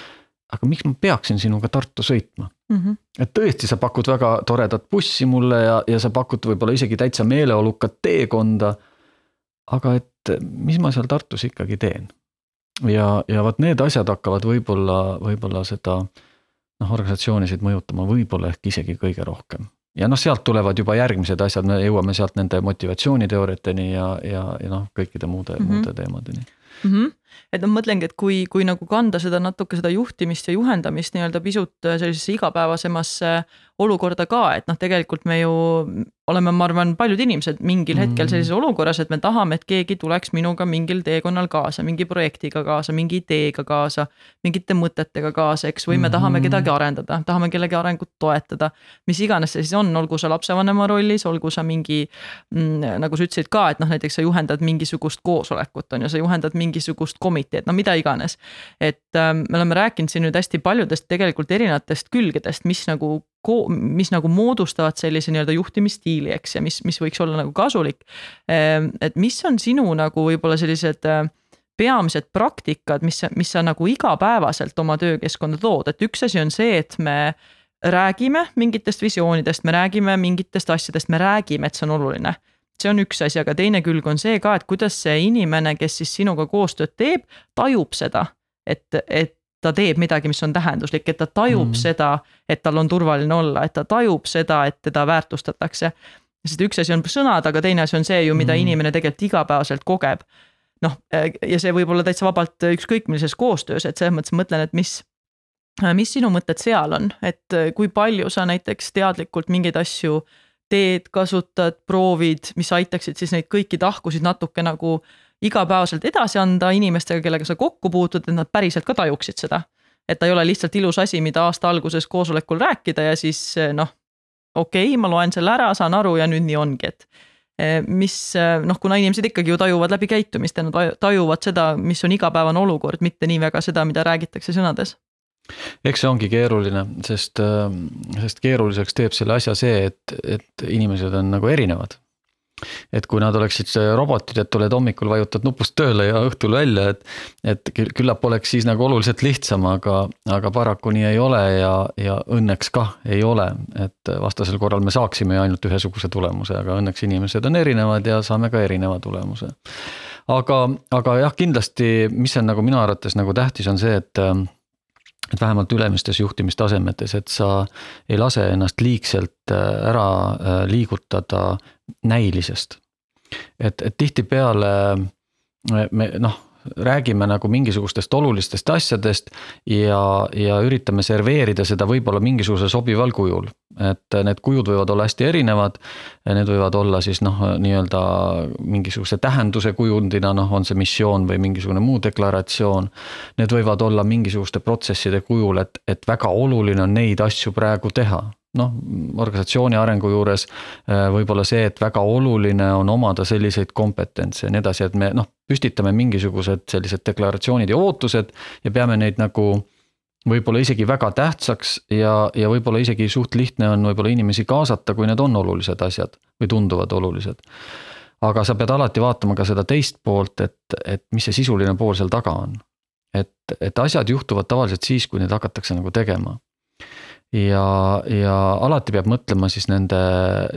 aga miks ma peaksin sinuga Tartu sõitma mm? -hmm. et tõesti, sa pakud väga toredat bussi mulle ja, ja sa pakud võib-olla isegi täitsa meeleolukat teekonda. aga et mis ma seal Tartus ikkagi teen? ja, ja vot need asjad hakkavad võib-olla, võib-olla seda noh, organisatsioonisid mõjutama võib-olla ehk isegi kõige rohkem ja noh, sealt tulevad juba järgmised asjad, me jõuame sealt nende motivatsiooniteooriateni ja, ja, ja noh, kõikide muude mm, -hmm. muude teemadeni mm. -hmm. et noh, mõtlengi, et kui, kui nagu kanda seda natuke seda juhtimist ja juhendamist nii-öelda pisut sellisesse igapäevasemasse olukorda ka, et noh, tegelikult me ju oleme, ma arvan, paljud inimesed mingil hetkel mm. sellises olukorras, et me tahame, et keegi tuleks minuga mingil teekonnal kaasa, mingi projektiga kaasa, mingi ideega kaasa, mingite mõtetega kaasa, eks, või me tahame mm-hmm. kedagi arendada, tahame kellegi arengut toetada. mis iganes see siis on, olgu sa lapsevanema rollis, olgu sa mingi mm, nagu sa ütlesid ka, et noh, näiteks sa juhendad mingisugust koosolekut on ju, sa juhendad mingisugust komiteed, no mida iganes. et äh, me oleme rääkinud siin nüüd hästi paljudest tegelikult erinevatest külgedest, mis nagu mis nagu moodustavad sellise nii-öelda juhtimisstiili, eks, ja mis, mis võiks olla nagu kasulik. Ehm, et mis on sinu nagu võib-olla sellised äh, peamised praktikad, mis, mis sa nagu igapäevaselt oma töökeskkonda tood, et üks asi on see, et me räägime mingitest visioonidest, me räägime mingitest asjadest, me räägime, et see on oluline see on üks asi, aga teine külg on see ka, et kuidas see inimene, kes siis sinuga koostööd teeb, tajub seda, et, et ta teeb midagi, mis on tähenduslik, et ta tajub mm. seda, et tal on turvaline olla, et ta tajub seda, et teda väärtustatakse. sest üks asi on sõnad, aga teine asi on see ju, mida mm. inimene tegelikult igapäevaselt kogeb. noh, ja see võib olla täitsa vabalt ükskõik millises koostöös, et selles mõttes mõtlen, et mis, mis sinu mõtted seal on, et kui palju sa näiteks teadlikult mingeid asju teed, kasutad, proovid, mis aitaksid siis neid kõiki tahkusid natuke nagu igapäevaselt edasi anda inimestega, kellega sa kokku puutud, et nad päriselt ka tajuksid seda. et ta ei ole lihtsalt ilus asi, mida aasta alguses koosolekul rääkida ja siis noh, okei okay,, ma loen selle ära, saan aru ja nüüd nii ongi, et eh, mis noh, kuna inimesed ikkagi ju tajuvad läbi käitumist ja nad tajuvad seda, mis on igapäevane olukord, mitte nii väga seda, mida räägitakse sõnades eks see ongi keeruline, sest, sest keeruliseks teeb selle asja see, et, et inimesed on nagu erinevad et kui nad oleksid robotid, et tuled hommikul, vajutad nupust tööle ja õhtul välja, et. et küllap oleks siis nagu oluliselt lihtsam, aga, aga paraku nii ei ole ja, ja õnneks kah ei ole. et vastasel korral me saaksime ju ainult ühesuguse tulemuse, aga õnneks inimesed on erinevad ja saame ka erineva tulemuse. aga, aga jah, kindlasti, mis on nagu minu arvates nagu tähtis, on see, et et vähemalt ülemistes juhtimistasemetes, et sa ei lase ennast liigselt ära liigutada näilisest. et, et tihtipeale me noh, räägime nagu mingisugustest olulistest asjadest ja, ja üritame serveerida seda võib-olla mingisugusel sobival kujul. et need kujud võivad olla hästi erinevad, need võivad olla siis noh, nii-öelda mingisuguse tähenduse kujundina, noh, on see missioon või mingisugune muu deklaratsioon. Need võivad olla mingisuguste protsesside kujul, et, et väga oluline on neid asju praegu teha noh, organisatsiooni arengu juures äh, võib-olla see, et väga oluline on omada selliseid kompetentse ja nii edasi, et me noh, püstitame mingisugused sellised deklaratsioonid ja ootused ja peame neid nagu võib-olla isegi väga tähtsaks ja, ja võib-olla isegi suht lihtne on võib-olla inimesi kaasata, kui need on olulised asjad või tunduvad olulised. aga sa pead alati vaatama ka seda teist poolt, et, et mis see sisuline pool seal taga on. et, et asjad juhtuvad tavaliselt siis, kui neid hakatakse nagu tegema ja, ja alati peab mõtlema siis nende,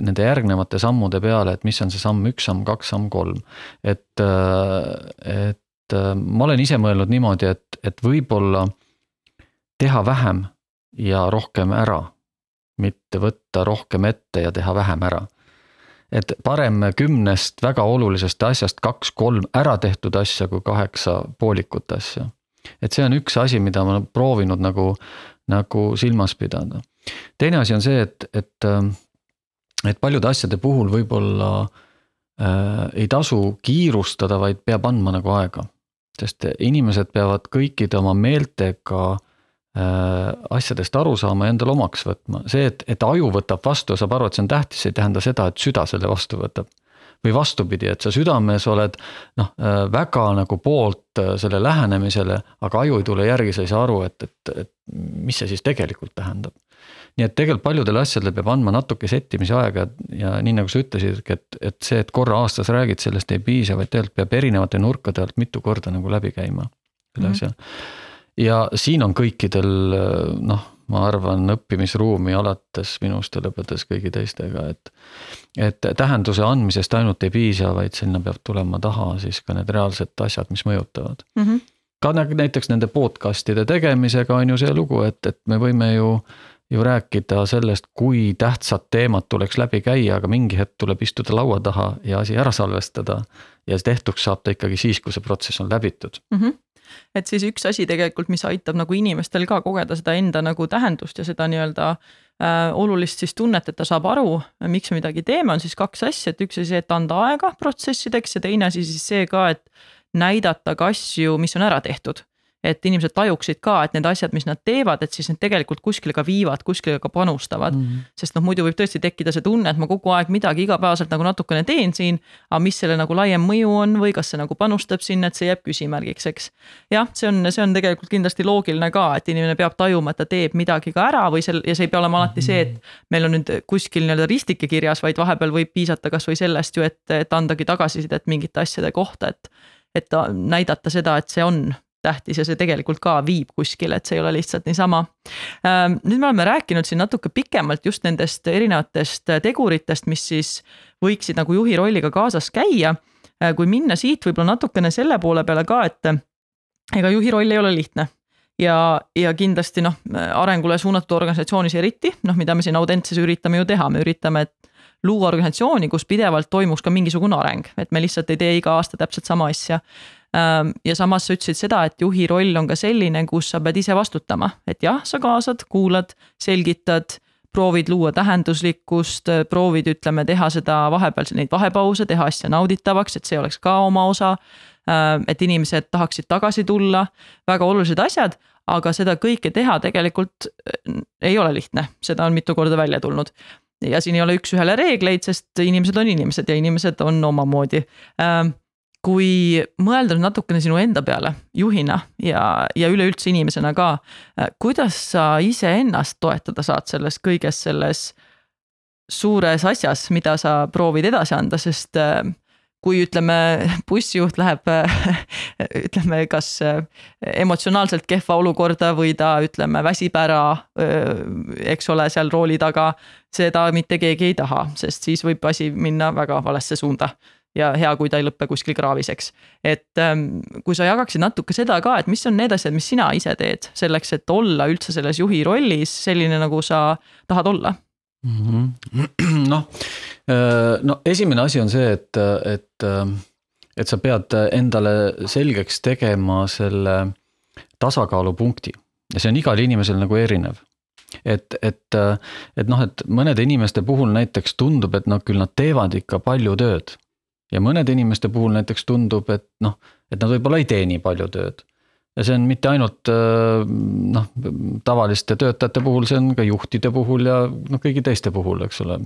nende järgnevate sammude peale, et mis on see samm üks, samm kaks, samm kolm. et, et ma olen ise mõelnud niimoodi, et, et võib-olla teha vähem ja rohkem ära. mitte võtta rohkem ette ja teha vähem ära. et parem kümnest väga olulisest asjast kaks-kolm ära tehtud asja kui kaheksa poolikut asja. et see on üks asi, mida ma olen proovinud nagu nagu silmas pidada. teine asi on see, et, et, ähm, et paljude asjade puhul võib-olla äh, ei tasu kiirustada, vaid peab andma nagu aega. sest inimesed peavad kõikide oma meeltega äh, asjadest aru saama ja endale omaks võtma, see, et, et aju võtab vastu ja saab aru, et see on tähtis, ei tähenda seda, et süda selle vastu võtab või vastupidi, et sa südames oled noh, äh, väga nagu poolt äh, selle lähenemisele, aga aju ei tule järgi, sa ei saa aru, et, et, et mis see siis tegelikult tähendab. nii et tegelikult paljudele asjadele peab andma natuke settimise aega ja nii nagu sa ütlesidki, et, et see, et korra aastas räägid, sellest ei piisa, vaid tegelikult peab erinevate nurkade alt mitu korda nagu läbi käima selle mm -hmm. asja. ja siin on kõikidel noh ma arvan, õppimisruumi alates minust ja lõpetades kõigi teistega, et. et tähenduse andmisest ainult ei piisa, vaid sinna peab tulema taha siis ka need reaalsed asjad, mis mõjutavad mm. -hmm. Ka näiteks nende podcast'ide tegemisega on ju see lugu, et, et me võime ju ju rääkida sellest, kui tähtsad teemad tuleks läbi käia, aga mingi hetk tuleb istuda laua taha ja asi ära salvestada. ja tehtuks saab ta ikkagi siis, kui see protsess on läbitud mm. -hmm et siis üks asi tegelikult, mis aitab nagu inimestel ka kogeda seda enda nagu tähendust ja seda nii-öelda äh, olulist siis tunnet, et ta saab aru, miks me midagi teeme, on siis kaks asja, et üks asi et anda aega protsessideks ja teine asi siis see ka, et näidata ka asju, mis on ära tehtud et inimesed tajuksid ka, et need asjad, mis nad teevad, et siis need tegelikult kuskile ka viivad, kuskile ka panustavad mm. -hmm. sest noh, muidu võib tõesti tekkida see tunne, et ma kogu aeg midagi igapäevaselt nagu natukene teen siin. aga mis selle nagu laiem mõju on või kas see nagu panustab sinna, et see jääb küsimärgiks, eks. jah, see on, see on tegelikult kindlasti loogiline ka, et inimene peab tajuma, et ta teeb midagi ka ära või sel ja see ei pea olema alati see, et meil on nüüd kuskil nii-öelda ristike kirjas, vaid vahepeal võib piisata kasvõi sellest ju, et, et andagi tagasisidet mingite asjade kohta, et et näidata seda, et see on tähtis ja see tegelikult ka viib kuskile, et see ei ole lihtsalt niisama. Ähm, nüüd me oleme rääkinud siin natuke pikemalt just nendest erinevatest teguritest, mis siis võiksid nagu juhi rolliga kaasas käia. Äh, kui minna siit võib-olla natukene selle poole peale ka, et ega juhi roll ei ole lihtne ja, ja kindlasti noh, arengule suunatud organisatsioonis eriti, noh, mida me siin Audentses üritame ju teha, me üritame luua organisatsiooni, kus pidevalt toimuks ka mingisugune areng, et me lihtsalt ei tee iga aasta täpselt sama asja. Ehm, ja samas sa ütlesid seda, et juhi roll on ka selline, kus sa pead ise vastutama, et jah, sa kaasad, kuulad, selgitad, proovid luua tähenduslikkust, proovid, ütleme, teha seda vahepeal neid vahepause, teha asja nauditavaks, et see oleks ka oma osa. Ehm, et inimesed tahaksid tagasi tulla, väga olulised asjad, aga seda kõike teha tegelikult eh, ei ole lihtne, seda on mitu korda välja tulnud ja siin ei ole üks-ühele reegleid, sest inimesed on inimesed ja inimesed on omamoodi. Ähm, kui mõelda nüüd natukene sinu enda peale juhina ja, ja üleüldse inimesena ka, äh, kuidas sa iseennast toetada saad selles kõiges selles suures asjas, mida sa proovid edasi anda, sest äh, kui ütleme, bussijuht läheb <laughs> ütleme, kas äh, emotsionaalselt kehva olukorda või ta ütleme, väsib ära, eks ole, seal rooli taga. seda mitte keegi ei taha, sest siis võib asi minna väga valesse suunda ja hea, kui ta ei lõpe kuskil kraavis, eks. et ähm, kui sa jagaksid natuke seda ka, et mis on need asjad, mis sina ise teed selleks, et olla üldse selles juhi rollis selline, nagu sa tahad olla mm -hmm.? <clears throat> noh, äh, no esimene asi on see, et, et, et sa pead endale selgeks tegema selle tasakaalupunkti. Ja see on igal inimesel nagu erinev. Et, et, et noh, et mõnede inimeste puhul näiteks tundub, et noh, küll nad teevad ikka palju tööd. ja mõnede inimeste puhul näiteks tundub, et noh, et nad võib-olla ei tee nii palju tööd ja see on mitte ainult äh, noh, tavaliste töötajate puhul, see on ka juhtide puhul ja noh, kõigi teiste puhul, eks ole.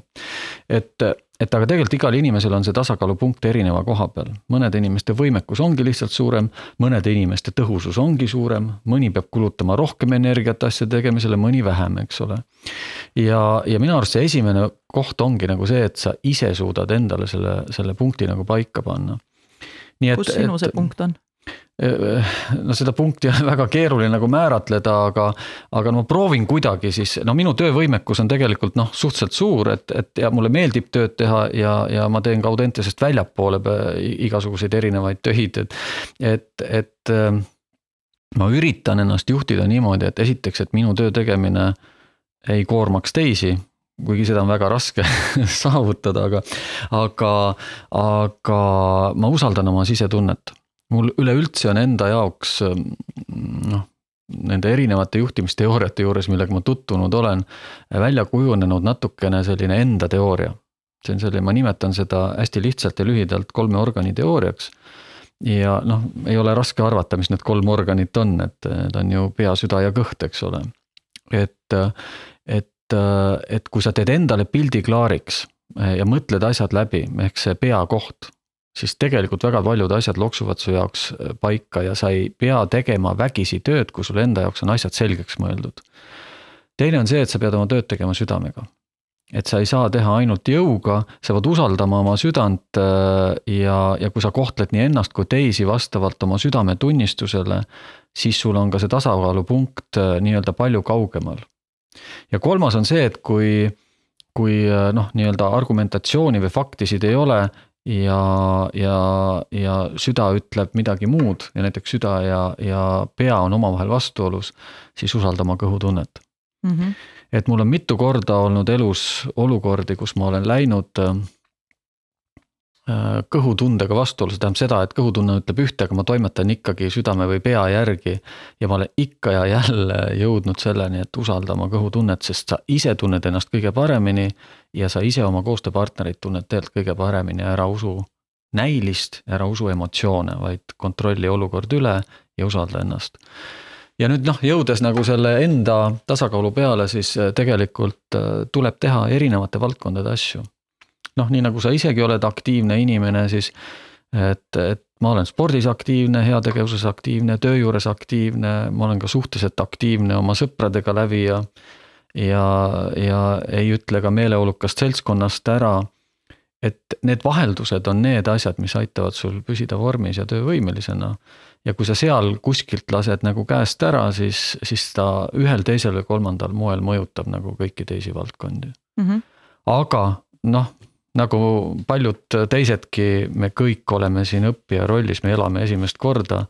et, et aga tegelikult igal inimesel on see tasakaalupunkt erineva koha peal, mõnede inimeste võimekus ongi lihtsalt suurem, mõnede inimeste tõhusus ongi suurem, mõni peab kulutama rohkem energiat asjade tegemisele, mõni vähem, eks ole. ja, ja minu arust see esimene koht ongi nagu see, et sa ise suudad endale selle, selle punkti nagu paika panna. kus sinu see punkt on? No seda punkti <laughs> on väga keeruline nagu määratleda, aga, aga no proovin kuidagi siis, no minu töövõimekus on tegelikult noh, suhteliselt suur, et, et ja mulle meeldib tööd teha ja, ja ma teen ka Audentesest väljapoole igasuguseid erinevaid töid, et, et, et ähm, ma üritan ennast juhtida niimoodi, et esiteks, et minu töö tegemine ei koormaks teisi kuigi seda on väga raske <laughs> saavutada, aga, aga, aga ma usaldan oma sisetunnet mul üleüldse on enda jaoks noh, nende erinevate juhtimisteooriate juures, millega ma tutvunud olen, välja kujunenud natukene selline enda teooria. see on selline, ma nimetan seda hästi lihtsalt ja lühidalt kolme organi teooriaks. ja noh, ei ole raske arvata, mis need kolm organit on, et need on ju pea, süda ja kõht, eks ole. et, et, et kui sa teed endale pildi klaariks ja mõtled asjad läbi, ehk see peakoht siis tegelikult väga paljud asjad loksuvad su jaoks äh, paika ja sa ei pea tegema vägisi tööd, kui sul enda jaoks on asjad selgeks mõeldud. teine on see, et sa pead oma tööd tegema südamega. et sa ei saa teha ainult jõuga, sa pead usaldama oma südant äh, ja, ja kui sa kohtled nii ennast kui teisi vastavalt oma südametunnistusele, siis sul on ka see tasakaalupunkt äh, nii-öelda palju kaugemal. ja kolmas on see, et kui kui noh, nii-öelda argumentatsiooni või faktisid ei ole, ja, ja, ja süda ütleb midagi muud ja näiteks süda ja, ja pea on omavahel vastuolus, siis usalda oma kõhutunnet mm. -hmm. et mul on mitu korda olnud elus olukordi, kus ma olen läinud kõhutundega vastuolu, see tähendab seda, et kõhutunne ütleb ühte, aga ma toimetan ikkagi südame või pea järgi. ja ma olen ikka ja jälle jõudnud selleni, et usalda oma kõhutunnet, sest sa ise tunned ennast kõige paremini. ja sa ise oma koostööpartnerit tunned tegelikult kõige paremini, ära usu näilist, ära usu emotsioone, vaid kontrolli olukord üle ja usalda ennast ja nüüd noh, jõudes nagu selle enda tasakaalu peale, siis tegelikult äh, tuleb teha erinevate valdkondade asju noh, nii nagu sa isegi oled aktiivne inimene, siis et, et ma olen spordis aktiivne, heategevuses aktiivne, töö juures aktiivne, ma olen ka suhteliselt aktiivne oma sõpradega läbi ja ja, ja ei ütle ka meeleolukast seltskonnast ära. et need vaheldused on need asjad, mis aitavad sul püsida vormis ja töövõimelisena. ja kui sa seal kuskilt lased nagu käest ära, siis, siis ta ühel, teisel või kolmandal moel mõjutab nagu kõiki teisi valdkondi mm. -hmm. aga noh, nagu paljud teisedki, me kõik oleme siin õppija rollis, me elame esimest korda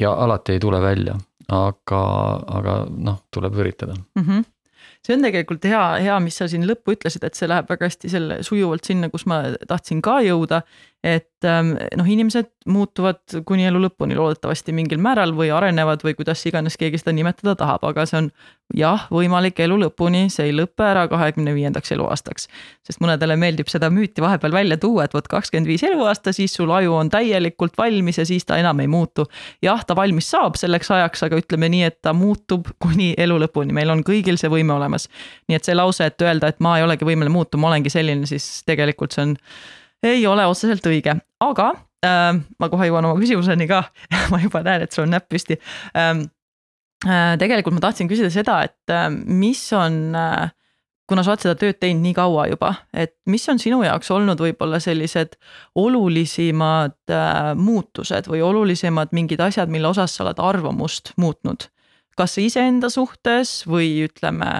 ja alati ei tule välja, aga, aga noh, tuleb üritada. Mm. -hmm see on tegelikult hea, hea, mis sa siin lõppu ütlesid, et see läheb väga hästi selle sujuvalt sinna, kus ma tahtsin ka jõuda et ähm, noh, inimesed muutuvad kuni elu lõpuni loodetavasti mingil määral või arenevad või kuidas iganes keegi seda nimetada tahab, aga see on jah, võimalik elu lõpuni, see ei lõpe ära kahekümne viiendaks eluaastaks. sest mõnedele meeldib seda müüti vahepeal välja tuua, et vot kakskümmend viis eluaasta, siis sul aju on täielikult valmis ja siis ta enam ei muutu. jah, ta valmis saab selleks ajaks, aga ütleme nii, et ta muutub kuni elu lõpuni, meil on kõigil see võime olemas. nii et see lause, et öelda, et ma ei olegi võimeline muutuma, olengi selline, siis tegelikult see on ei ole otseselt õige, aga äh, ma kohe jõuan oma küsimuseni ka. <laughs> Ma juba näen, et sul on näpp püsti. Ähm,. Äh, tegelikult ma tahtsin küsida seda, et äh, mis on äh, kuna sa oled seda tööd teinud nii kaua juba, et mis on sinu jaoks olnud võib-olla sellised olulisimad äh, muutused või olulisemad mingid asjad, mille osas sa oled arvamust muutnud kas iseenda suhtes või ütleme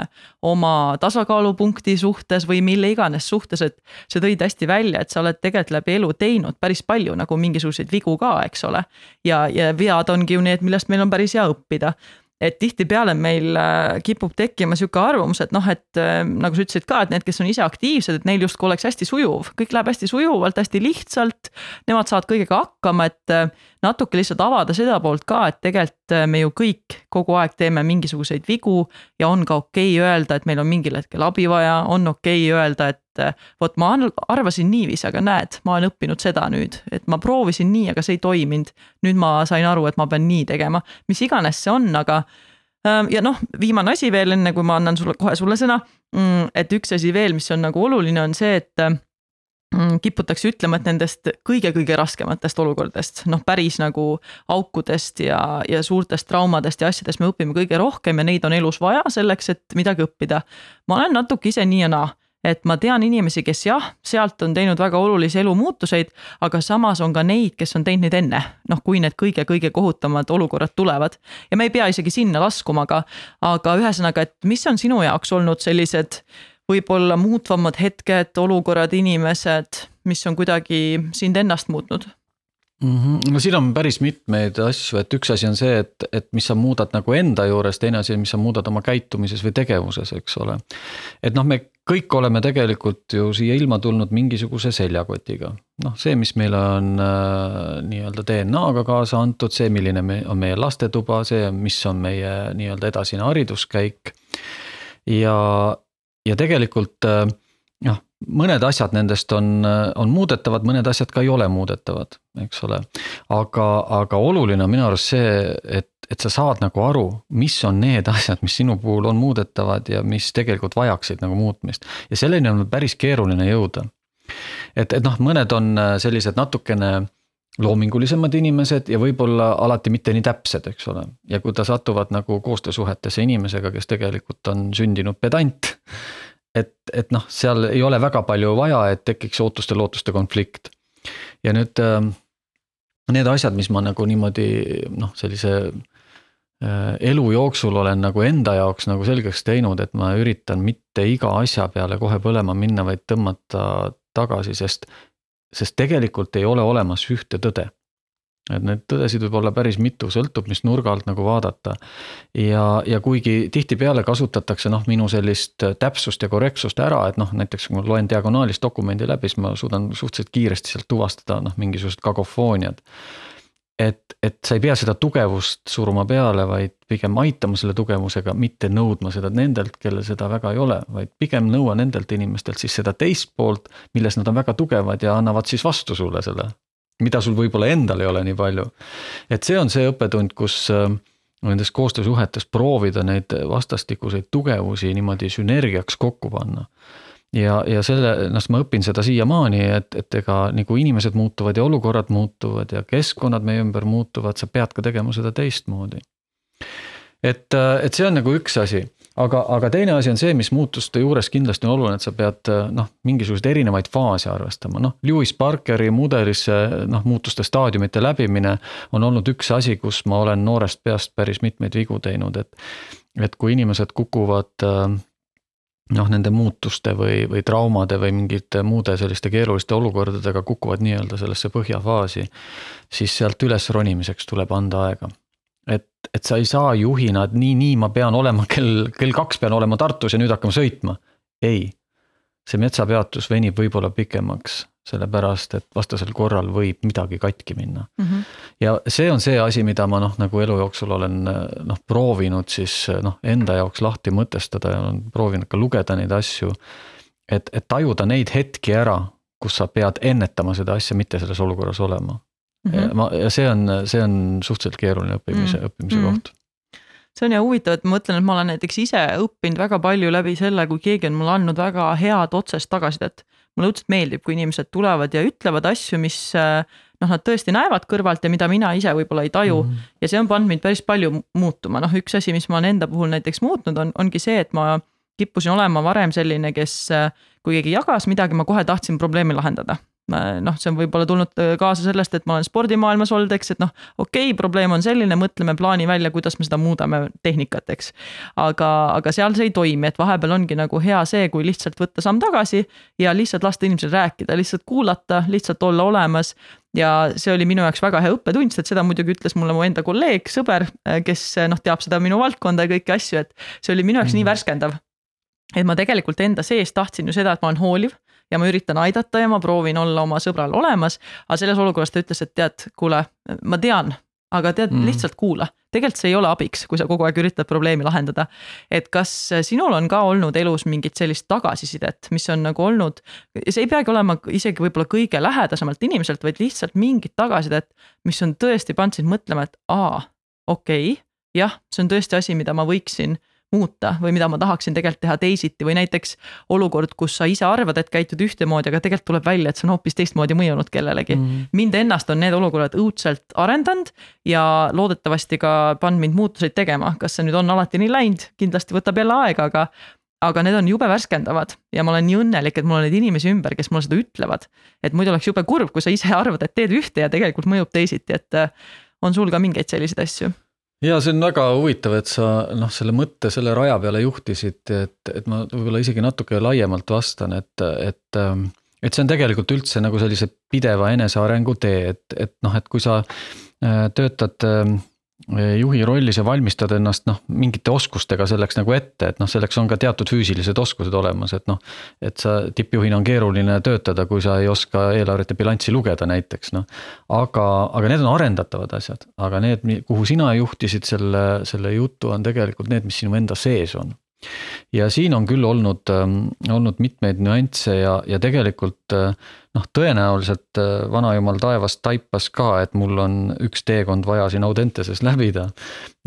oma tasakaalupunkti suhtes või mille iganes suhtes, et sa tõid hästi välja, et sa oled tegelikult läbi elu teinud päris palju nagu mingisuguseid vigu ka, eks ole. ja, ja vead ongi ju need, millest meil on päris hea õppida. Et tihtipeale meil äh, kipub tekkima sihuke arvamus, et noh, et äh, nagu sa ütlesid ka, et need, kes on ise aktiivsed, et neil justkui oleks hästi sujuv, kõik läheb hästi sujuvalt, hästi lihtsalt. Nemad saavad kõigega hakkama, et äh, natuke lihtsalt avada seda poolt ka, et tegelikult me ju kõik kogu aeg teeme mingisuguseid vigu ja on ka okei okay öelda, et meil on mingil hetkel abi vaja, on okei okay öelda, et vot ma arvasin niiviisi, aga näed, ma olen õppinud seda nüüd, et ma proovisin nii, aga see ei toiminud. nüüd ma sain aru, et ma pean nii tegema, mis iganes see on, aga ähm, ja noh, viimane asi veel, enne kui ma annan sulle kohe sulle sõna. Mm, et üks asi veel, mis on nagu oluline, on see, et mm, kiputakse ütlema, et nendest kõige-kõige raskematest olukordadest, noh, päris nagu aukudest ja, ja suurtest traumadest ja asjadest me õpime kõige rohkem ja neid on elus vaja selleks, et midagi õppida. ma olen natuke ise nii ja naa et ma tean inimesi, kes jah, sealt on teinud väga olulisi elumuutuseid, aga samas on ka neid, kes on teinud neid enne, noh, kui need kõige-kõige kohutavamad olukorrad tulevad. ja me ei pea isegi sinna laskuma, aga, aga ühesõnaga, et mis on sinu jaoks olnud sellised võib-olla muutvamad hetked, olukorrad, inimesed, mis on kuidagi sind ennast muutnud? Mm. -hmm. no siin on päris mitmeid asju, et üks asi on see, et, et mis sa muudad nagu enda juures, teine asi, mis sa muudad oma käitumises või tegevuses, eks ole. et noh, me kõik oleme tegelikult ju siia ilma tulnud mingisuguse seljakotiga. noh, see, mis meile on äh, nii-öelda DNA-ga kaasa antud, see, milline me, on meie lastetuba, see, mis on meie nii-öelda edasine hariduskäik. ja, ja tegelikult äh, noh, mõned asjad nendest on, on muudetavad, mõned asjad ka ei ole muudetavad, eks ole. aga, aga oluline on minu arust see, et, et sa saad nagu aru, mis on need asjad, mis sinu puhul on muudetavad ja mis tegelikult vajaksid nagu muutmist. ja selleni on päris keeruline jõuda. et, et noh, mõned on sellised natukene loomingulisemad inimesed ja võib-olla alati mitte nii täpsed, eks ole. ja kui ta satuvad nagu koostöösuhetesse inimesega, kes tegelikult on sündinud pedant et, et noh, seal ei ole väga palju vaja, et tekiks ootuste-lootuste konflikt. ja nüüd äh, need asjad, mis ma nagu niimoodi noh, sellise äh, elu jooksul olen nagu enda jaoks nagu selgeks teinud, et ma üritan mitte iga asja peale kohe põlema minna, vaid tõmmata tagasi, sest, sest tegelikult ei ole olemas ühte tõde et neid tõdesid võib olla päris mitu, sõltub, mis nurga alt nagu vaadata. ja, ja kuigi tihtipeale kasutatakse noh, minu sellist täpsust ja korrektsust ära, et noh, näiteks kui ma loen diagonaalis dokumendi läbi, siis ma suudan suhteliselt kiiresti sealt tuvastada noh, mingisugused kakofooniad. et, et sa ei pea seda tugevust suruma peale, vaid pigem aitama selle tugevusega, mitte nõudma seda nendelt, kellel seda väga ei ole, vaid pigem nõua nendelt inimestelt siis seda teist poolt, milles nad on väga tugevad ja annavad siis vastu sulle selle mida sul võib-olla endal ei ole nii palju. et see on see õppetund, kus äh, nendes koostöösuhetes proovida neid vastastikuseid tugevusi niimoodi sünergiaks kokku panna. ja, ja selle, noh, ma õpin seda siiamaani, et, et ega nagu inimesed muutuvad ja olukorrad muutuvad ja keskkonnad meie ümber muutuvad, sa pead ka tegema seda teistmoodi. et, äh, et see on nagu üks asi aga, aga teine asi on see, mis muutuste juures kindlasti on oluline, et sa pead noh, mingisuguseid erinevaid faase arvestama, noh. Lewis Parkeri mudelis noh, muutuste staadiumite läbimine on olnud üks asi, kus ma olen noorest peast päris mitmeid vigu teinud, et. et kui inimesed kukuvad noh, nende muutuste või, või traumade või mingite muude selliste keeruliste olukordadega kukuvad nii-öelda sellesse põhjafaasi. siis sealt üles ronimiseks tuleb anda aega et, et sa ei saa juhina, et nii, nii ma pean olema kell, kell kaks pean olema Tartus ja nüüd hakkame sõitma. ei, see metsapeatus venib võib-olla pikemaks, sellepärast et vastasel korral võib midagi katki minna mm. -hmm. ja see on see asi, mida ma noh, nagu elu jooksul olen noh, proovinud siis noh, enda jaoks lahti mõtestada ja olen proovinud ka lugeda neid asju. et, et tajuda neid hetki ära, kus sa pead ennetama seda asja, mitte selles olukorras olema mm. -hmm. ma, ja see on, see on suhteliselt keeruline õppimise mm, -hmm. õppimise mm koht see on ja huvitav, et ma mõtlen, et ma olen näiteks ise õppinud väga palju läbi selle, kui keegi on mulle andnud väga head otsest tagasisidet. mulle õudselt meeldib, kui inimesed tulevad ja ütlevad asju, mis noh, nad tõesti näevad kõrvalt ja mida mina ise võib-olla ei taju mm. -hmm. ja see on pannud mind päris palju muutuma, noh, üks asi, mis ma olen enda puhul näiteks muutnud, on, ongi see, et ma kippusin olema varem selline, kes kui keegi jagas midagi, ma kohe tahtsin probleemi lahendada noh, see on võib-olla tulnud kaasa sellest, et ma olen spordimaailmas olnud, eks, et noh, okei okay,, probleem on selline, mõtleme plaani välja, kuidas me seda muudame tehnikat, eks. aga, aga seal see ei toimi, et vahepeal ongi nagu hea see, kui lihtsalt võtta samm tagasi ja lihtsalt lasta inimesel rääkida, lihtsalt kuulata, lihtsalt olla olemas ja see oli minu jaoks väga hea õppetund, sest seda muidugi ütles mulle mu enda kolleeg, sõber, kes noh, teab seda minu valdkonda ja kõiki asju, et see oli minu jaoks mm -hmm. nii mhm. värskendav. et ma tegelikult enda sees tahtsin ju seda, et ma olen hooliv ja ma üritan aidata ja ma proovin olla oma sõbral olemas. aga selles olukorras ta ütles, et tead, kuule, ma tean, aga tead mm., lihtsalt kuula. tegelikult see ei ole abiks, kui sa kogu aeg üritad probleemi lahendada. et kas sinul on ka olnud elus mingit sellist tagasisidet, mis on nagu olnud, see ei peagi olema isegi võib-olla kõige lähedasemalt inimeselt, vaid lihtsalt mingit tagasisidet, mis on tõesti pannud sind mõtlema, et aa, okei okay,, jah, see on tõesti asi, mida ma võiksin muuta või mida ma tahaksin tegelikult teha teisiti või näiteks olukord, kus sa ise arvad, et käitud ühtemoodi, aga tegelikult tuleb välja, et see on hoopis teistmoodi mõjunud kellelegi mm. -hmm. mind ennast on need olukorrad õudselt arendanud ja loodetavasti ka pannud mind muutuseid tegema, kas see nüüd on alati nii läinud, kindlasti võtab jälle aega, aga aga need on jube värskendavad ja ma olen nii õnnelik, et mul on neid inimesi ümber, kes mulle seda ütlevad. et muidu oleks jube kurb, kui sa ise arvad, et teed ühte ja tegelikult mõjub teisiti, et on sul ka mingeid selliseid asju ja see on väga huvitav, et sa noh, selle mõtte selle raja peale juhtisid, et, et ma võib-olla isegi natuke laiemalt vastan, et, et. Ähm, et see on tegelikult üldse nagu sellise pideva enesearengu tee, et, et noh, et kui sa äh, töötad ähm, juhi rollis ja valmistad ennast noh, mingite oskustega selleks nagu ette, et noh, selleks on ka teatud füüsilised oskused olemas, et noh. et sa tippjuhina on keeruline töötada, kui sa ei oska eelarvet ja bilanssi lugeda näiteks noh. aga, aga need on arendatavad asjad, aga need, kuhu sina juhtisid selle, selle jutu, on tegelikult need, mis sinu enda sees on ja siin on küll olnud, ähm, olnud mitmeid nüansse ja, ja tegelikult äh, noh, tõenäoliselt äh, vanajumal taevast taipas ka, et mul on üks teekond vaja siin Audenteses läbida.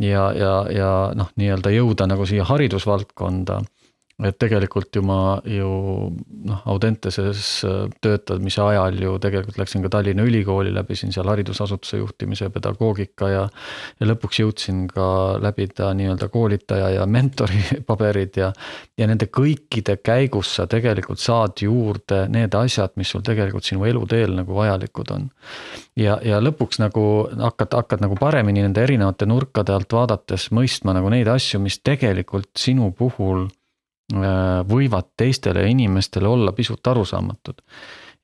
ja, ja, ja noh, nii-öelda jõuda nagu siia haridusvaldkonda et tegelikult ju ma ju noh, Audenteses äh, töötamise ajal ju tegelikult läksin ka Tallinna Ülikooli, läbisin seal haridusasutuse juhtimise pedagoogika ja. ja lõpuks jõudsin ka läbida nii-öelda koolitaja ja mentori <laughs> paberid ja. ja nende kõikide käigus sa tegelikult saad juurde need asjad, mis sul tegelikult sinu eluteel nagu vajalikud on. ja, ja lõpuks nagu hakkad, hakkad nagu paremini nende erinevate nurkade alt vaadates mõistma nagu neid asju, mis tegelikult sinu puhul võivad teistele inimestele olla pisut arusaamatud.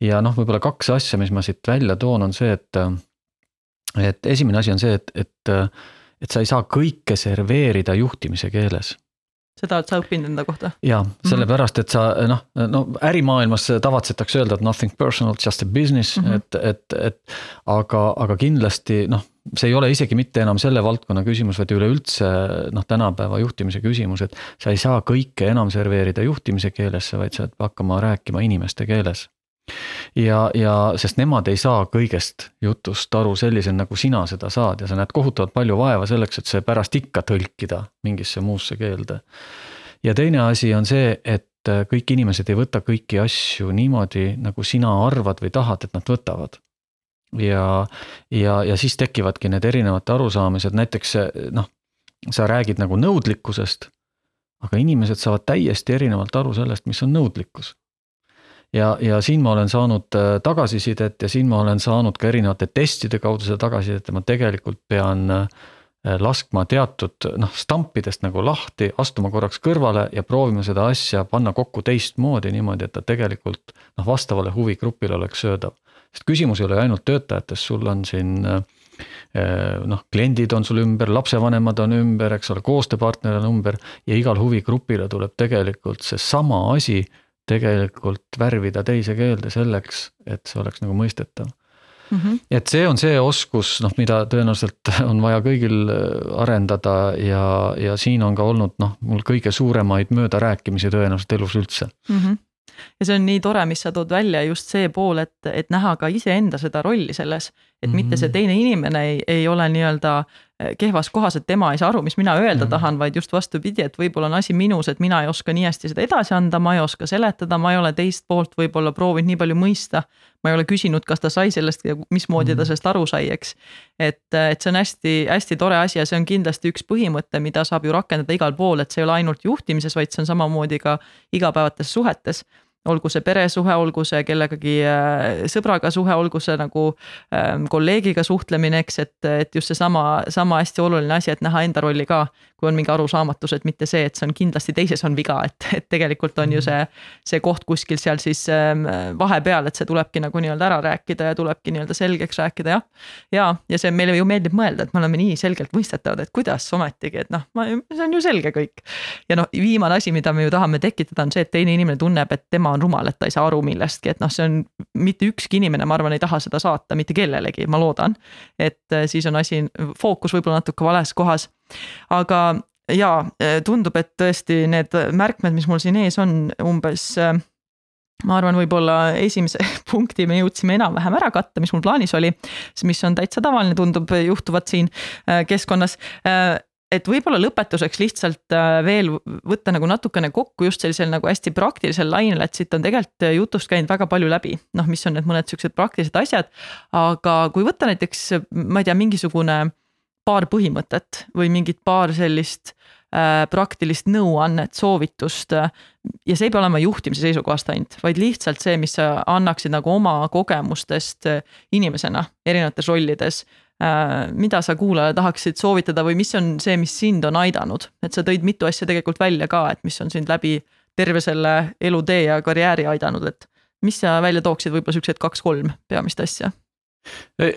ja noh, võib-olla kaks asja, mis ma siit välja toon, on see, et, et esimene asi on see, et, et, et sa ei saa kõike serveerida juhtimise keeles seda oled sa õppinud enda kohta? jaa, mhm. sellepärast, et sa noh, no ärimaailmas tavatsetakse öelda, et nothing personal, just a business mm, -hmm. et, et, et aga, aga kindlasti noh, see ei ole isegi mitte enam selle valdkonna küsimus, vaid üleüldse noh, tänapäeva juhtimise küsimus, et sa ei saa kõike enam serveerida juhtimise keelesse, vaid sa pead hakkama rääkima inimeste keeles ja, ja sest nemad ei saa kõigest jutust aru sellisena, nagu sina seda saad ja sa näed kohutavalt palju vaeva selleks, et see pärast ikka tõlkida mingisse muusse keelde. ja teine asi on see, et kõik inimesed ei võta kõiki asju niimoodi, nagu sina arvad või tahad, et nad võtavad ja, ja, ja siis tekivadki need erinevad arusaamised, näiteks noh, sa räägid nagu nõudlikkusest. aga inimesed saavad täiesti erinevalt aru sellest, mis on nõudlikkus ja, ja siin ma olen saanud äh, tagasisidet ja siin ma olen saanud ka erinevate testide kaudu seda tagasisidet ja ma tegelikult pean äh, laskma teatud noh, stampidest nagu lahti, astuma korraks kõrvale ja proovima seda asja panna kokku teistmoodi niimoodi, et ta tegelikult noh, vastavale huvigrupile oleks söödav. sest küsimus ei ole ju ainult töötajates, sul on siin äh, noh, kliendid on sul ümber, lapsevanemad on ümber, eks ole, koostööpartner on ümber ja igal huvigrupile tuleb tegelikult seesama asi tegelikult värvida teise keelde selleks, et see oleks nagu mõistetav mm. -hmm. et see on see oskus, noh, mida tõenäoliselt on vaja kõigil äh, arendada ja, ja siin on ka olnud noh, mul kõige suuremaid möödarääkimisi tõenäoliselt elus üldse mm. -hmm ja see on nii tore, mis sa tood välja just see pool, et, et näha ka iseenda seda rolli selles, et mm -hmm. mitte see mhm. teine inimene ei, ei ole nii-öelda kehvas kohas, et tema ei saa aru, mis mina öelda -hmm. tahan, vaid just vastupidi, et võib-olla on asi minus, et mina ei oska nii hästi seda edasi anda, ma ei oska seletada, ma ei ole teist poolt võib-olla proovinud nii palju mõista. ma ei ole küsinud, kas ta sai sellest ja mismoodi ta mhm. sellest aru sai, eks. et, et see on hästi-hästi tore asi ja see on kindlasti üks põhimõte, mida saab ju rakendada igal pool, et see ei ole ainult juhtimises, vaid see on samamoodi ka igapäevates suhetes olgu see peresuhe, olgu see kellegagi äh, sõbraga suhe, olgu see nagu ähm, kolleegiga suhtlemine, eks, et, et just seesama, sama hästi oluline asi, et näha enda rolli ka, kui on mingi arusaamatus, et mitte see, et see on kindlasti teises on viga, et, et tegelikult on ju see, see koht kuskil seal siis ähm, vahepeal, et see tulebki nagu nii-öelda ära rääkida ja tulebki nii-öelda selgeks rääkida, jah. ja, ja see meile ju meeldib mõelda, et me oleme nii selgelt mõistetavad, et kuidas ometigi, et noh, see on ju selge kõik. ja noh, viimane asi, mida me ju tahame tekitada, on see, et teine inimene tunneb, et tema on rumal, et ta ei saa aru millestki, et noh, see on mitte ükski inimene, ma arvan, ei taha seda saata mitte kellelegi, ma loodan. et äh, siis on asi, fookus võib-olla natuke vales kohas. aga jaa, äh, tundub, et tõesti need märkmed, mis mul siin ees on, umbes äh, ma arvan, võib-olla esimese <laughs> punkti me jõudsime enam-vähem ära katta, mis mul plaanis oli, mis on täitsa tavaline, tundub juhtuvat siin keskkonnas et võib-olla lõpetuseks lihtsalt äh, veel võtta nagu natukene kokku just sellisel nagu hästi praktilisel lainel, et siit on tegelikult äh, jutust käinud väga palju läbi, noh, mis on need mõned siuksed praktilised asjad. aga kui võtta näiteks, ma ei tea, mingisugune paar põhimõtet või mingit paar sellist äh, praktilist nõuannet, soovitust. ja see ei pea olema juhtimise seisukohast ainult, vaid lihtsalt see, mis sa annaksid nagu oma kogemustest inimesena erinevates rollides Äh, mida sa kuulajale tahaksid soovitada või mis on see, mis sind on aidanud, et sa tõid mitu asja tegelikult välja ka, et mis on sind läbi terve selle elutee ja karjääri aidanud, et mis sa välja tooksid, võib-olla siuksed kaks-kolm peamist asja?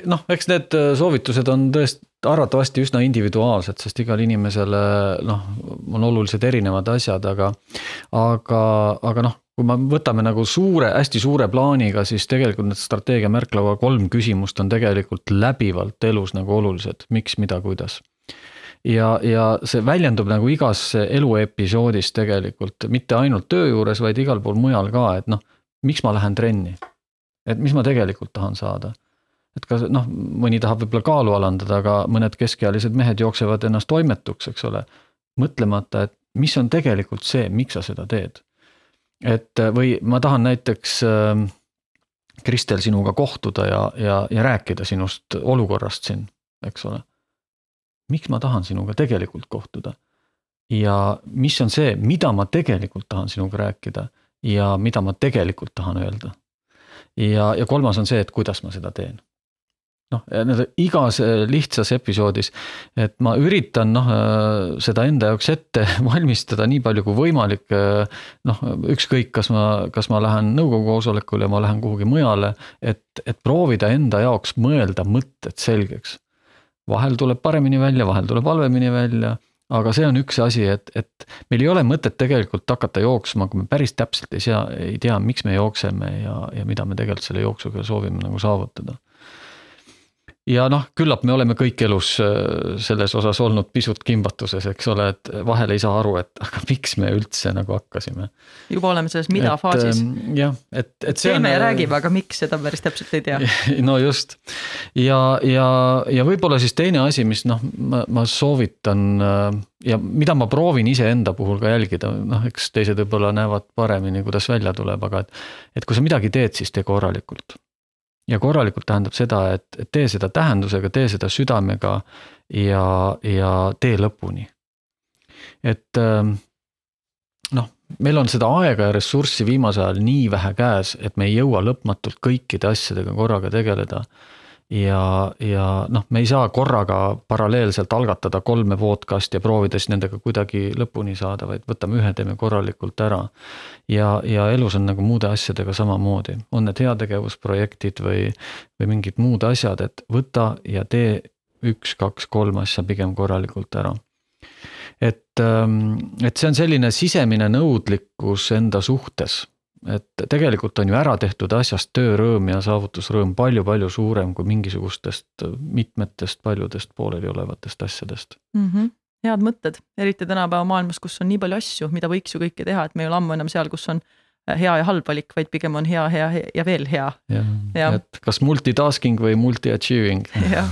noh, eks need äh, soovitused on tõesti arvatavasti üsna individuaalsed, sest igal inimesele noh, on oluliselt erinevad asjad, aga, aga, aga noh, kui me võtame nagu suure, hästi suure plaaniga, siis tegelikult need strateegia märklaua kolm küsimust on tegelikult läbivalt elus nagu olulised, miks, mida, kuidas. ja, ja see väljendub nagu igas eluepisoodis tegelikult, mitte ainult töö juures, vaid igal pool mujal ka, et noh, miks ma lähen trenni. et mis ma tegelikult tahan saada. et kas noh, mõni tahab võib-olla kaalu alandada, aga mõned keskealised mehed jooksevad ennast toimetuks, eks ole. mõtlemata, et mis on tegelikult see, miks sa seda teed et äh, või ma tahan näiteks ähm, Kristel sinuga kohtuda ja, ja, ja rääkida sinust olukorrast siin, eks ole. miks ma tahan sinuga tegelikult kohtuda? ja mis on see, mida ma tegelikult tahan sinuga rääkida ja mida ma tegelikult tahan öelda. ja, ja kolmas on see, et kuidas ma seda teen noh, igas äh, lihtsas episoodis, et ma üritan noh, äh, seda enda jaoks ette <laughs> valmistada nii palju kui võimalik. Äh, noh, ükskõik, kas ma, kas ma lähen nõukogu koosolekule, ma lähen kuhugi mujale, et, et proovida enda jaoks mõelda mõtted selgeks. vahel tuleb paremini välja, vahel tuleb halvemini välja aga see on üks asi, et, et meil ei ole mõtet tegelikult hakata jooksma, kui me päris täpselt ei sea, ei tea, miks me jookseme ja, ja mida me tegelikult selle jooksuga soovime nagu saavutada ja noh, küllap me oleme kõik elus äh, selles osas olnud pisut kimbatuses, eks ole, et vahel ei saa aru, et <laughs> aga miks me üldse nagu hakkasime. juba oleme selles mida et, faasis. Ähm, jah, et, et see teeme on, ja äh, räägime, aga miks, seda päris täpselt ei tea. <laughs> no just ja, ja, ja võib-olla siis teine asi, mis noh, ma, ma soovitan äh, ja mida ma proovin iseenda puhul ka jälgida, noh, eks teised võib-olla näevad paremini, kuidas välja tuleb, aga et. et kui sa midagi teed, siis tee korralikult ja korralikult tähendab seda, et, tee seda tähendusega, tee seda südamega ja, ja tee lõpuni. et ähm, noh, meil on seda aega ja ressurssi viimasel ajal nii vähe käes, et me ei jõua lõpmatult kõikide asjadega korraga tegeleda ja, ja noh, me ei saa korraga paralleelselt algatada kolme podcast'i ja proovida siis nendega kuidagi lõpuni saada, vaid võtame ühe, teeme korralikult ära. ja, ja elus on nagu muude asjadega samamoodi, on need heategevusprojektid või, või mingid muud asjad, et võta ja tee üks, kaks, kolm asja pigem korralikult ära. Et, ähm, et see on selline sisemine nõudlikkus enda suhtes et tegelikult on ju ära tehtud asjast töörõõm ja saavutusrõõm palju-palju suurem kui mingisugustest mitmetest paljudest pooleliolevatest asjadest mm. -hmm. head mõtted, eriti tänapäeva maailmas, kus on nii palju asju, mida võiks ju kõike teha, et me ei ole ammu enam seal, kus on hea ja halb valik, vaid pigem on hea, hea ja veel hea. jah, et kas multitasking või multi-achieving. <laughs> jah,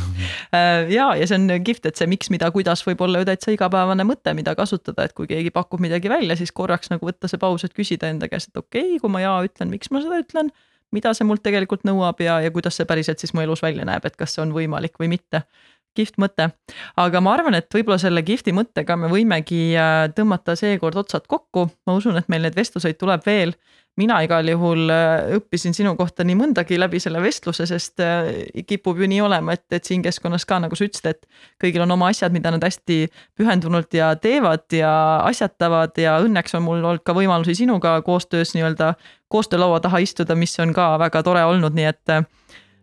äh, ja, ja see on kihvt, et see miks, mida, kuidas võib olla ju täitsa igapäevane mõte, mida kasutada, et kui keegi pakub midagi välja, siis korraks nagu võtta see paus, et küsida enda käest, et okei okay,, kui ma jaa ütlen, miks ma seda ütlen mida see mult tegelikult nõuab ja, ja kuidas see päriselt siis mu elus välja näeb, et kas see on võimalik või mitte. Kihvt mõte. aga ma arvan, et võib-olla selle kihvti mõttega me võimegi äh, tõmmata seekord otsad kokku, ma usun, et meil neid vestluseid tuleb veel. mina igal juhul äh, õppisin sinu kohta nii mõndagi läbi selle vestluse, sest äh, kipub ju nii olema, et, et siin keskkonnas ka nagu sa ütlesid, et kõigil on oma asjad, mida nad hästi pühendunult ja teevad ja asjatavad ja õnneks on mul olnud ka võimalusi sinuga koostöös nii-öelda koostöölaua taha istuda, mis on ka väga tore olnud, nii et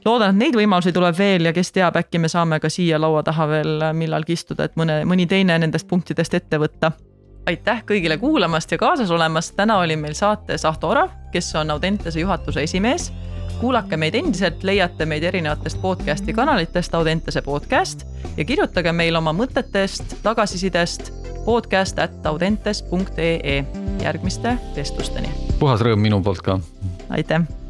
loodan, et neid võimalusi tuleb veel ja kes teab, äkki me saame ka siia laua taha veel millalgi istuda, et mõne, mõni teine nendest punktidest ette võtta. aitäh kõigile kuulamast ja kaasas olemast, täna oli meil saates Ahto Orav, kes on Audentese juhatuse esimees. kuulake meid endiselt, leiate meid erinevatest podcast'i kanalitest Audentese podcast ja kirjutage meile oma mõtetest, tagasisidest podcast at audentes.ee järgmiste vestlusteni. puhas rõõm minu poolt ka. aitäh